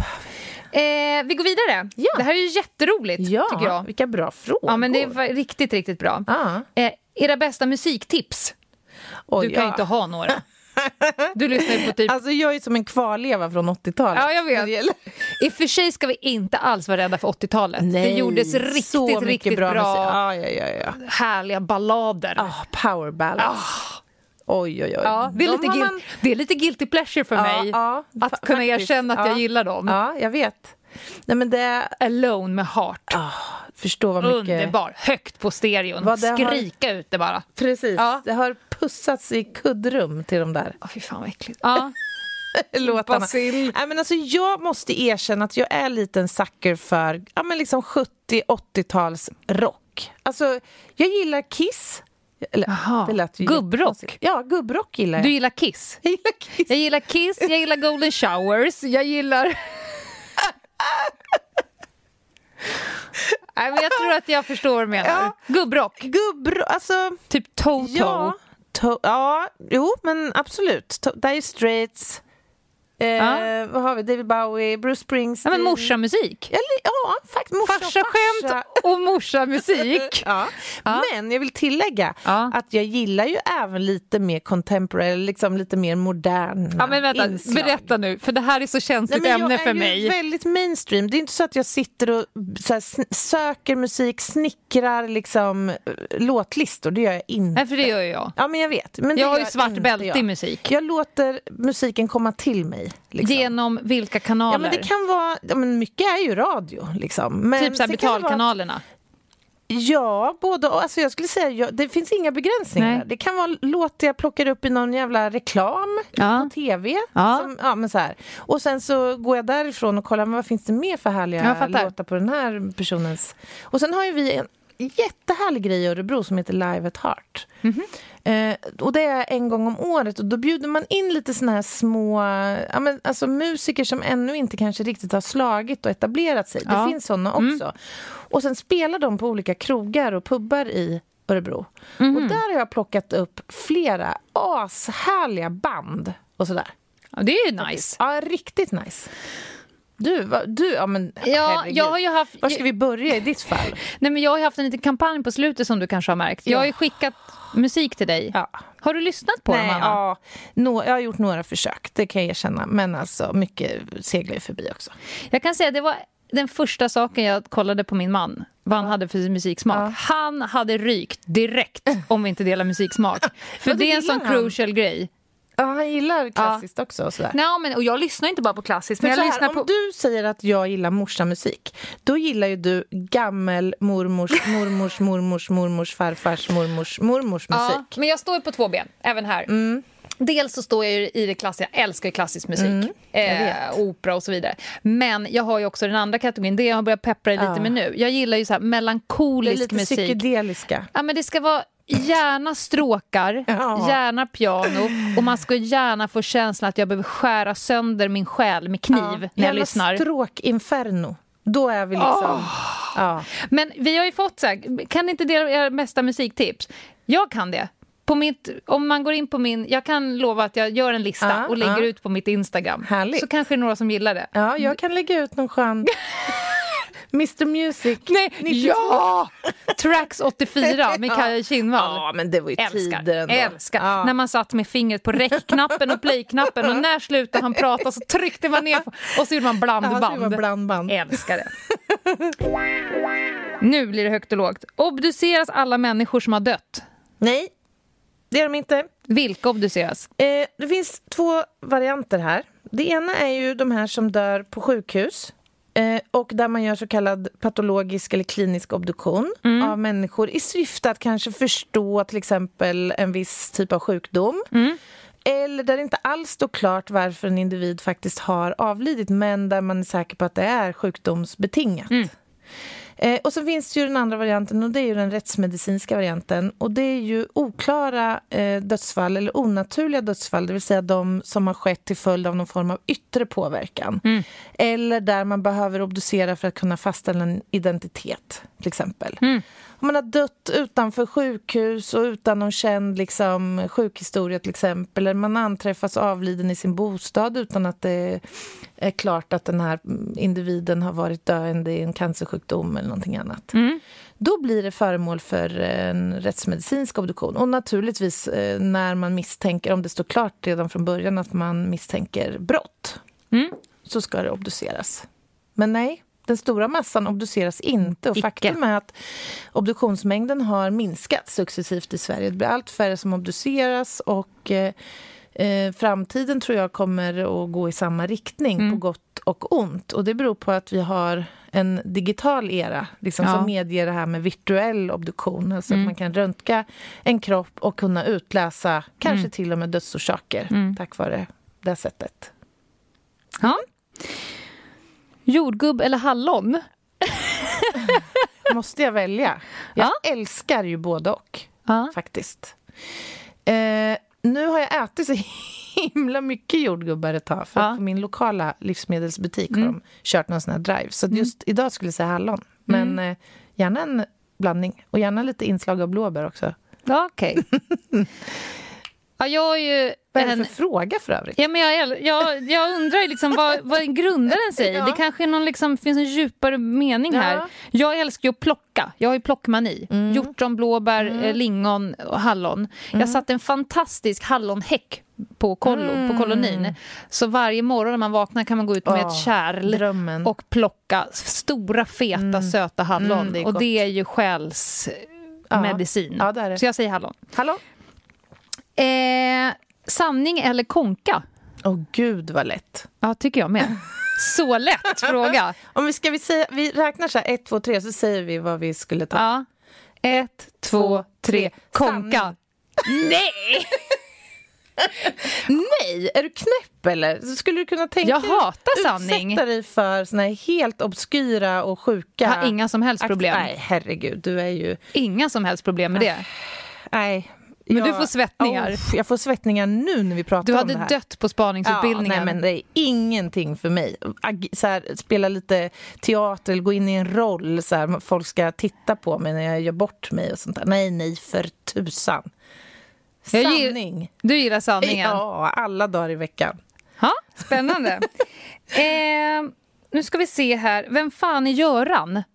Eh, vi går vidare. Ja. Det här är ju jätteroligt, ja tycker jag. vilka bra frågor. Ja, men det är riktigt, riktigt bra. Ja. Eh, era bästa musiktips? Oj, Du kan ju ja. inte ha några. Du lyssnar på typ... Alltså jag är som en kvarleva från 80-talet. Ja, jag vet. I och för sig ska vi inte alls vara rädda för 80-talet. det gjordes riktigt, riktigt bra, musik. Ja, ja, ja, härliga ballader. Ah, power ballads. Oj, oj, oj. Ja, det, är De lite guil- man- det är lite guilty pleasure för Ja, mig ja, att fa- kunna faktiskt. erkänna att jag Ja. gillar dem. Ja, jag vet. Nej, men det... Alone med Heart. Ah, förstå vad mycket... Underbar. Högt på stereon. Vad det har- Skrika ut det bara. Precis. Ja. Det har pussats i kuddrum till de där Åh, fy fan vad äckligt. Ja. låtarna. Basil. Nej, men alltså, jag måste erkänna att jag är lite en sucker för ja, men liksom 70-80-tals rock. Alltså, jag gillar Kiss. Eller, det lät ju Gubbrock? Ja, gubbrock gillar jag. Du gillar Kiss? Jag gillar Kiss. Jag gillar Kiss, jag gillar Golden Showers, jag gillar... Nej, men jag tror att jag förstår vad du menar. Ja. Gubbrock, Gubbrock, alltså... typ Toto. Ja, to- ja, jo, men absolut. To- Dire Straits, eh, Ja. vad har vi? David Bowie, Bruce Ja, Springsteen. men morsamusik. Ja, faktiskt. Morsa Farsaskämt farsa. och morsamusik. Ja. Ja. Men jag vill tillägga Ja. att jag gillar ju även lite mer contemporary, liksom lite mer moderna Ja, men vänta, inslag. berätta nu, för det här är så känsligt Nej, ämne jag för är mig. ju väldigt mainstream. Det är inte så att jag sitter och här, söker musik, snickrar liksom, eh, låtlistor. Det gör jag inte. Nej, för det gör jag. Ja, men jag vet. Men Jag har ju svart bälte jag. i musik. Jag låter musiken komma till mig. Liksom. Genom vilka kanaler? Ja, men det kan vara, ja, men mycket är ju radio. Liksom. Men typ så här vara- betalkanalerna. Ja, både. Alltså jag skulle säga, ja, det finns inga begränsningar. Nej. Det kan vara låt jag plockar upp i någon jävla reklam Ja. på tv. Ja. Som, ja, men så här. Och sen så går jag därifrån och kollar men vad finns det mer för härliga låtar på den här personens. Och sen har ju vi en jättehärlig grej i Örebro som heter Live at Heart. Mhm. Eh, och det är en gång om året och då bjuder man in lite såna här små ja, men, alltså musiker som ännu inte kanske riktigt har slagit och etablerat sig. Ja. Det finns såna också. Och sen spelar de på olika krogar och pubbar i Örebro. Mhm. Och där har jag plockat upp flera ashärliga band och sådär. Ja, det är ju nice. Ja, riktigt nice. Du, va, du ja men Ja, herregud. jag har ju haft... Var ska vi börja i ditt fall? Nej, men jag har ju haft en liten kampanj på slutet som du kanske har märkt. Jag har ju skickat musik till dig. Ja. Har du lyssnat på Nej, dem, Anna? ja, nå- jag har gjort några försök, det kan jag erkänna. Men alltså, mycket seglar ju förbi också. Jag kan säga att det var den första saken jag kollade på min man vad han hade för musiksmak. Ja. Han hade rykt direkt om vi inte delar musiksmak. För det är en sån han. crucial grej. Ja, han gillar klassiskt också. Och sådär. Nej, men, och jag lyssnar inte bara på klassiskt, men så jag här, lyssnar om på... du säger att jag gillar morsamusik, då gillar ju du gammel mormors, mormors, mormors, mormors, farfars, mormors, mormors Ja, musik. men jag står ju på två ben, även här. Mm. Dels så står jag ju i det klassiska, jag älskar ju klassisk musik, Mm, eh, opera och så vidare. Men jag har ju också den andra kategorin, det jag har börjat peppra lite Ja. med nu. Jag gillar ju så här Det är melankolisk lite musik. psykedeliska. Ja, men det ska vara gärna stråkar, Ja. gärna piano och man ska gärna få känslan att jag behöver skära sönder min själ med kniv när jag Gärna lyssnar. stråk-inferno. Då är vi liksom... Ja. Men vi har ju fått så här, kan inte dela era bästa musiktips? Jag kan det. Mitt, om man går in på min, jag kan lova att jag gör en lista Ja, och lägger ja. ut på mitt Instagram. Härligt. Så kanske det är några som gillar det. ja, jag kan lägga ut någon skön... Mr Music. Nej, 92. ja! Tracks 84 med Ja. Kaja Kinnvall. Ja, men det var ju Älskar, tider ändå. älskar. Ja. När man satt med fingret på räckknappen och play-knappen och när slutade han prata så tryckte man ner och så gjorde man Ja, det var blandband. blandband. Älskar det. nu blir det högt och lågt. Obduceras alla människor som har dött? Nej, det är de inte. Vilka obduceras? Eh, det finns två varianter här. Det ena är ju de här som dör på sjukhus eh, och där man gör så kallad patologisk eller klinisk obduktion av människor i syfte att kanske förstå till exempel en viss typ av sjukdom. Eller där det inte alls står klart varför en individ faktiskt har avlidit men där man är säker på att det är sjukdomsbetingat. Eh, och så finns det ju den andra varianten och det är ju den rättsmedicinska varianten. Och det är ju oklara eh, dödsfall eller onaturliga dödsfall, det vill säga de som har skett till följd av någon form av yttre påverkan. Eller där man behöver obducera för att kunna fastställa en identitet, till exempel. Om man har dött utanför sjukhus och utan någon känd liksom, sjukhistoria till exempel. Eller man anträffas avliden i sin bostad utan att det är klart att den här individen har varit döende i en cancersjukdom eller någonting annat. Då blir det föremål för en rättsmedicinsk obduktion. Och naturligtvis eh, när man misstänker, om det står klart redan från början att man misstänker brott, så ska det obduceras. Men nej, den stora massan obduceras inte. Och Icke. faktum är att obduktionsmängden har minskat successivt i Sverige. Det blir allt färre som obduceras och eh, eh, framtiden tror jag kommer att gå i samma riktning på gott och ont. Och det beror på att vi har en digital era liksom, Ja. som medger det här med virtuell obduktion. Alltså att man kan röntga en kropp och kunna utläsa kanske till och med dödsorsaker tack vare det sättet. Ja. Jordgubb eller hallon? Måste jag välja? Jag älskar ju både och, Ja. faktiskt. Eh, nu har jag ätit så himla mycket jordgubbar ett tag. För Ja. Mm. på min lokala livsmedelsbutik har de kört någon sån här drive. Så just idag skulle jag säga hallon. Men Mm. eh, gärna en blandning. Och gärna lite inslag av blåbär också. Ja, okej. ja, jag är ju... Vad är det en- för fråga för övrigt? Ja, men jag, jag, jag undrar liksom, vad, vad grundar den sig? Ja. Det kanske någon, liksom, finns en djupare mening Ja. här. Jag älskar ju att plocka. Jag har ju plockmani. Hjortron, blåbär, eh, lingon och hallon. Jag satte en fantastisk hallonhäck på kollo, på kolonin. Så varje morgon när man vaknar kan man gå ut med Åh, ett kärl drömmen. och plocka stora, feta, söta hallon. Mm, det och gott. det är ju själsmedicin. Ja, det är det. Så jag säger hallon. Hallå? Sanning eller konka? Åh gud vad lätt. Ja, tycker jag med. Så lätt fråga. Om vi, ska vi, säga, vi räknar så här, ett, två, tre, så säger vi vad vi skulle ta. Ja. Ett, två, tre. Konka. Sanning. Nej! Nej, är du knäpp eller? Skulle du kunna tänka Jag hatar dig sanning. utsätta dig för såna här helt obskyra och sjuka... Jag har inga som helst problem. Nej, herregud, du är ju... Inga som helst problem med det. Nej. Men du får svettningar. Oh, jag får svettningar nu när vi pratar Du om hade det här. dött på spaningsutbildningen. Ja, nej, men det är ingenting för mig. Så här, spela lite teater gå in i en roll. Så här, folk ska titta på mig när jag gör bort mig och sånt där. Nej, nej, för tusan. Jag Sanning. Du gillar sanningen? Ja, alla dagar i veckan. Ha, spännande. eh, nu ska vi se här. Vem fan är Göran?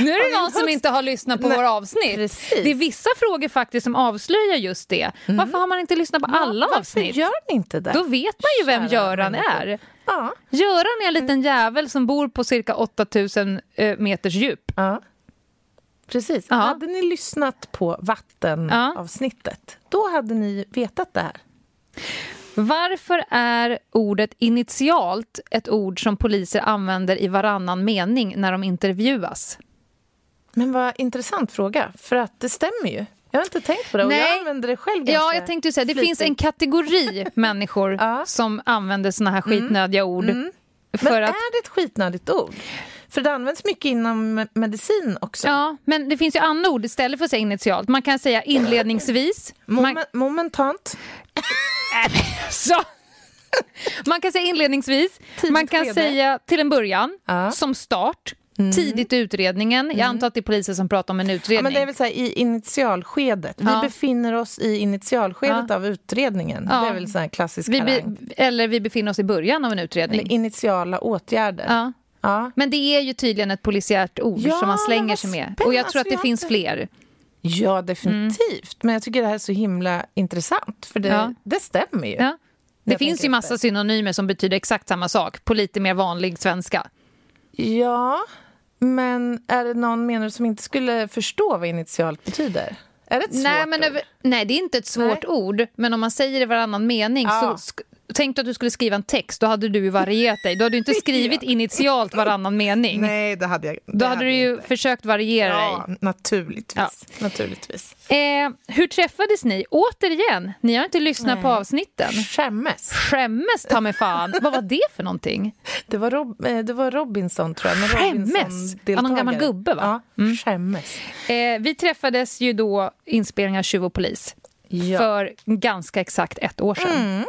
Nu är det någon som inte har lyssnat på Nej, våra avsnitt. precis. Det är vissa frågor faktiskt som avslöjar just det. Varför har man inte lyssnat på alla Varför avsnitt? gör ni inte det? Då vet man ju vem Kära Göran människor. är. Ja. Göran är en liten jävel som bor på cirka 8000 eh, meters djup. ja. Precis. Ja. Hade ni lyssnat på vattenavsnittet, då hade ni vetat det här. Varför är ordet initialt ett ord som poliser använder i varannan mening när de intervjuas? Men vad intressant fråga, för att det stämmer ju. Jag har inte tänkt på det och Nej. jag använder det själv Ja, jag tänkte säga, det finns en kategori människor Ja. Mm. som använder såna här skitnödiga ord. Men För att, är det ett skitnödigt ord? För det används mycket inom medicin också. ja, men det finns ju andra ord istället för att säga initialt. Man kan säga inledningsvis. Man, Momen- momentant. Så. man kan säga inledningsvis. Tidigt man kan skede. säga till en början, Ja. Mm. som start. Tidigt i utredningen. Jag antar att det är polisen som pratar om en Ja, utredning. men det är väl så här, i initialskedet. Vi Ja. befinner oss i initialskedet av utredningen. Ja. Det är väl så här klassisk vi be, eller vi befinner oss i början av en utredning. Eller initiala åtgärder. Ja. Ja. Men det är ju tydligen ett polisiärt ord Ja, som man slänger sig med. Och jag tror att Alltså, det finns fler. Ja, definitivt. Men jag tycker det här är så himla intressant. För det, Ja. det stämmer ju. Ja. Det Jag finns ju massa efter. synonymer som betyder exakt samma sak på lite mer vanlig svenska. Ja, men är det någon menar som inte skulle förstå vad initialt betyder? Är det ett svårt Nej, men ord? nej, det är inte ett svårt ord. Men om man säger det varannan mening Ja. så Tänk att du skulle skriva en text, då hade du ju varierat dig. Då hade du inte skrivit initialt varannan mening. Nej, det hade jag det Då hade du ju jag försökt variera Ja, dig. naturligtvis. Ja. naturligtvis. Eh, hur träffades ni? Återigen, ni har inte lyssnat på avsnitten. Skämmes. Skämmes ta mig fan. Vad var det för någonting? Det var, Rob, eh, det var Robinson, tror jag. Skämmes? Ja, någon gammal gubbe, va? Mm. Ja, skämmes. Eh, vi träffades ju då inspelning av Tjuv och polis Ja. för ganska exakt ett år sedan.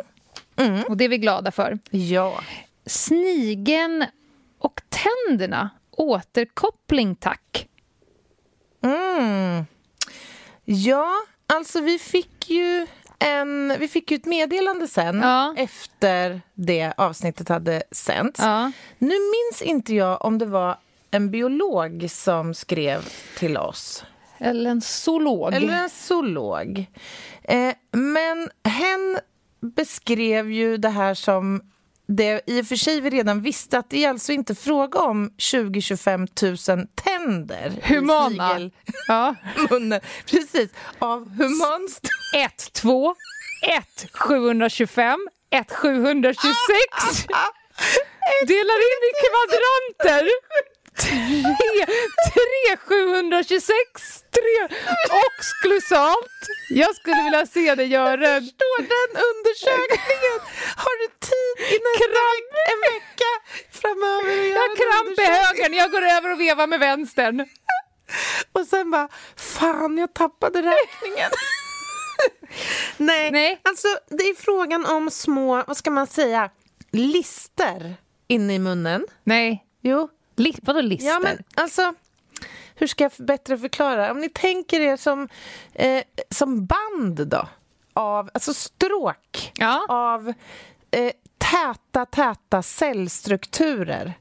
Och det är vi glada för. Ja. Snigen och tänderna. Återkoppling, tack. Mm. Ja, alltså vi fick ju en, vi fick ju ett meddelande sen Ja. efter det avsnittet hade sänts. Ja. Nu minns inte jag om det var en biolog som skrev till oss. Eller en zoolog. Eller en zoolog. Eh, men hen beskrev ju det här som det i och för sig vi redan visste att det är alltså inte fråga om 20-25 000 tänder Humana. i Ja. snigelmunnen. Precis, av human storlek. 1, 2, 1, 725, 1, 726. Delar in i kvadranter. 3, 3 726, 3 oxklusalt. Jag skulle vilja se det göra. Står den undersökningen? Har du tid i veck- en vecka framöver Jag har kramp i högen, jag går över och vevar med vänstern. Och sen bara, fan jag tappade räkningen. Nej, Nej. alltså det är frågan om små, vad ska man säga, lister inne i munnen. Nej, Jo, Li- vadå lister? ja men alltså, hur ska jag bättre förklara? Om ni tänker er som, eh, som band då, av, alltså stråk Ja. av eh, täta, täta cellstrukturer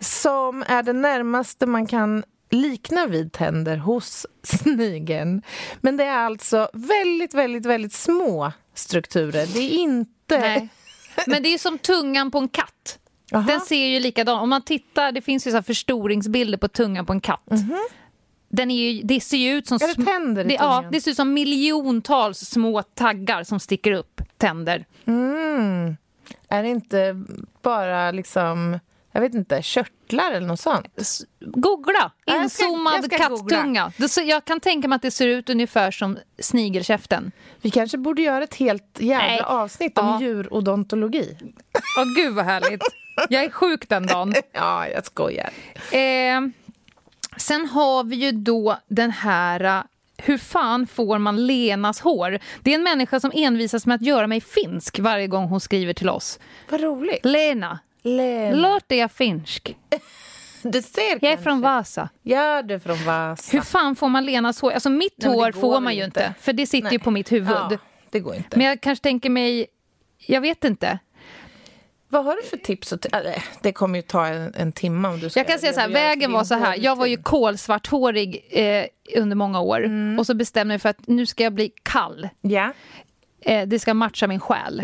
som är det närmaste man kan likna vid tänder hos snigeln. Men det är alltså väldigt, väldigt, väldigt små strukturer. Det är inte... Nej. Men det är som tungan på en katt. Jaha. Den ser ju likadan Om man tittar, det finns ju så här förstoringsbilder på tungan på en katt. Den är ju, det ser ju ut som... Är det tänder i det, Ja, det ser ut som miljontals små taggar som sticker upp. Tänder. Mm. Är det inte bara liksom, jag vet inte, körtlar eller något sånt? Googla! Inzoomad jag ska kattunga. Jag kan tänka mig att det ser ut ungefär som snigelkäften. Vi kanske borde göra ett helt jävla Nej. avsnitt om Ja. djurodontologi. Åh gud vad härligt. Jag är sjuk den dagen. Ja, jag skojar. Eh, sen har vi ju då den här... eh, Hur fan får man Lenas hår? Det är en människa som envisas med att göra mig finsk varje gång hon skriver till oss. Vad roligt. Lena, Lena. låter jag finsk? Du ser Jag är från Vasa. Ja, du är från Vasa. Hur fan får man Lenas hår? Alltså mitt Nej, hår får man ju inte. för det sitter ju Nej. på mitt huvud. Ja, det går inte. Men jag kanske tänker mig... Jag vet inte. Vad har du för tips? Och äh, det kommer ju ta en, en timme om du ska Jag kan säga så här, vägen var så här. Jag var ju kolsvarthårig eh, under många år. Mm. Och så bestämde jag mig för att nu ska jag bli kall. Ja, Eh, det ska matcha min själ.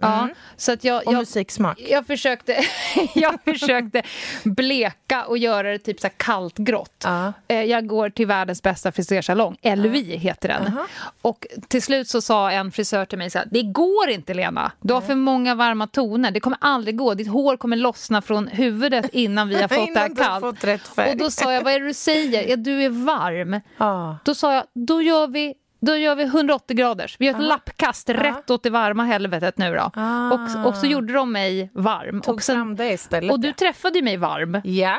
Ja, så att jag, Mm, och jag, musiksmak. jag, försökte, jag försökte bleka och göra det typ så kallt grått. Eh, jag går till världens bästa frisersalong, LVI heter den. Aha. Och till slut så sa en frisör till mig så här, det går inte Lena, du har för många varma toner, det kommer aldrig gå, ditt hår kommer lossna från huvudet innan vi har fått det här kallt. Och då sa jag, vad är det du säger? Ja, du är varm. Då sa jag, då gör vi då gör vi 180 graders. Vi gör ett lappkast rätt åt det varma helvetet nu då. Ah. Och, och så gjorde de mig varm. Tog och, sen, fram det istället. och du träffade mig varm. Ja,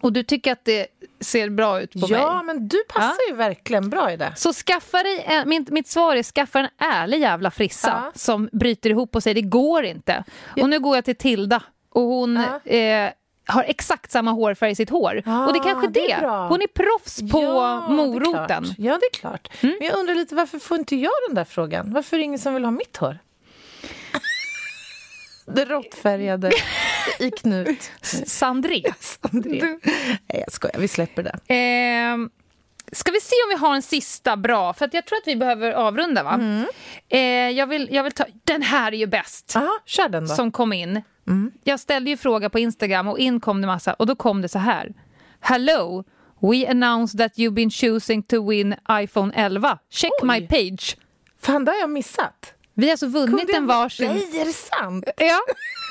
Och du tycker att det ser bra ut på ja mig. men du passar ju verkligen bra i det. Så skaffa dig, en, min, mitt svar är skaffa en ärlig jävla frissa Ja. som bryter ihop och säger det går inte. Och nu går jag till Tilda och hon eh, har exakt samma hårfärg i sitt hår. Ah, och det är kanske det det. är bra. hon är proffs på Ja, det moroten. klart. Ja, det är klart. Men jag undrar lite, varför får inte jag den där frågan? Varför är det ingen som vill ha mitt hår? det råttfärgade i knut. Sandré. André. Nej, jag skojar. Vi släpper det. Eh, ska vi se om vi har en sista bra? För att jag tror att vi behöver avrunda. va? Mm. Eh, jag, vill, jag vill ta... Den här är ju bäst. Aha, kör den då. Som kom in. Mm. Jag ställde ju fråga på Instagram och in kom det massa. Och då kom det så här. Hello, we announced that you've been choosing to win iPhone 11. Check Oj. my page. Fan, det har jag missat. Vi har alltså vunnit Kunde en varsin... Nej, är det sant? Ja,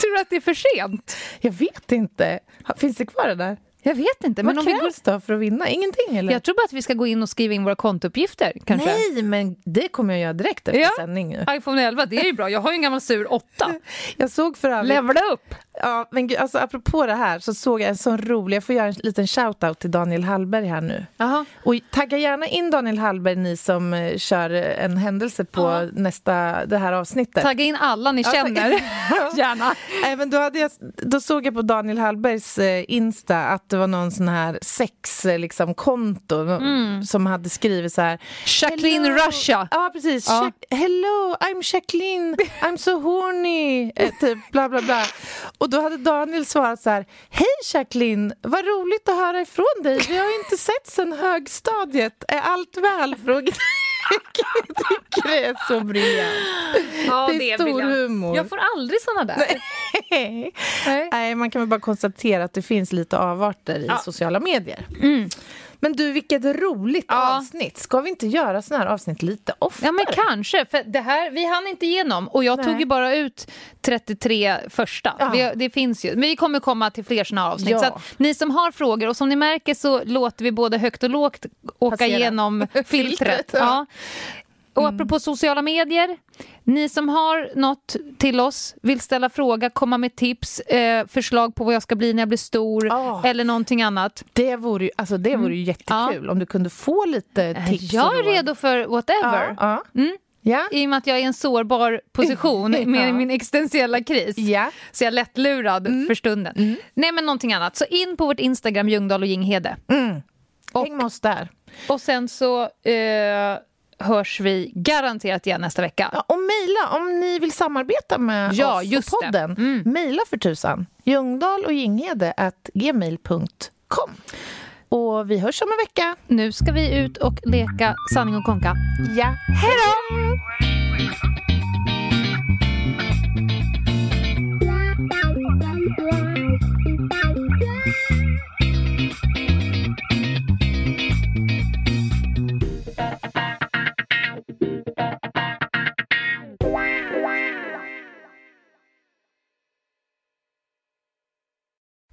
tror du att det är för sent? Jag vet inte. Finns det kvar det där? Jag vet inte. Men Vad går... krävs då för att vinna? Ingenting eller? Jag tror bara att vi ska gå in och skriva in våra kontouppgifter. Kanske. Nej, men det kommer jag göra direkt efter Ja. sändning iPhone 11, det är ju bra. Jag har ju en gammal sur 8. Jag såg för övrigt... Levla upp! Ja, men gud, alltså, apropå det här så såg jag en sån rolig... Jag får göra en liten shout-out till Daniel Hallberg här nu. Jaha. Och tagga gärna in Daniel Hallberg, ni som eh, kör en händelse på Ja. nästa, det här avsnittet. Tagga in alla ni Ja, tack. känner. Gärna. Men då, jag, då såg jag på Daniel Hallbergs eh, Insta att det var någon sån här sex-konto liksom, konto, no- som hade skrivit så här... Mm. Jacqueline Hello. Russia. Ja, precis. Ja. Hello, I'm Jacqueline. I'm so horny. Eh, typ bla, bla, bla. Och då hade Daniel svarat så här. Hej Jacqueline, vad roligt att höra ifrån dig. Vi har inte sett sen högstadiet. Är allt väl? Frågetecken. Jag tycker det är så briljant. Ja, Det är stor humor. Jag får aldrig såna där. Nej. Nej. Nej, man kan väl bara konstatera att det finns lite avarter i Ja. sociala medier. Men du, vilket roligt Ja. avsnitt. Ska vi inte göra såna här avsnitt lite oftare? Ja, men kanske. För det här, vi hann inte igenom. Och jag Nej. tog ju bara ut 33 första. Ja. Vi, det finns ju. Men vi kommer komma till fler såna här avsnitt. Ja. Så att ni som har frågor, och som ni märker så låter vi både högt och lågt åka Passera. igenom filtret. Ja. Och apropå sociala medier, ni som har något till oss, vill ställa fråga, komma med tips, eh, förslag på vad jag ska bli när jag blir stor Ja. eller någonting annat. Det vore ju, alltså det vore ju jättekul om du kunde få lite tips Mm. Jag är redo för whatever. Ja, ja. Mm. ja. I och med att jag är i en sårbar position med Ja. min existentiella kris. ja. Så jag är lättlurad för stunden. Nej, men någonting annat. Så in på vårt Instagram, Ljungdahl och Ginghede. Och- Häng med oss där. Och sen så eh, hörs vi garanterat igen nästa vecka. Ja, och mejla om ni vill samarbeta med Ja, oss just och podden. Mm. Mejla för tusan. Ljungdahl och Ginghede at gmail.com. Och vi hörs om en vecka. Nu ska vi ut och leka sanning och konka. Ja. Hej då!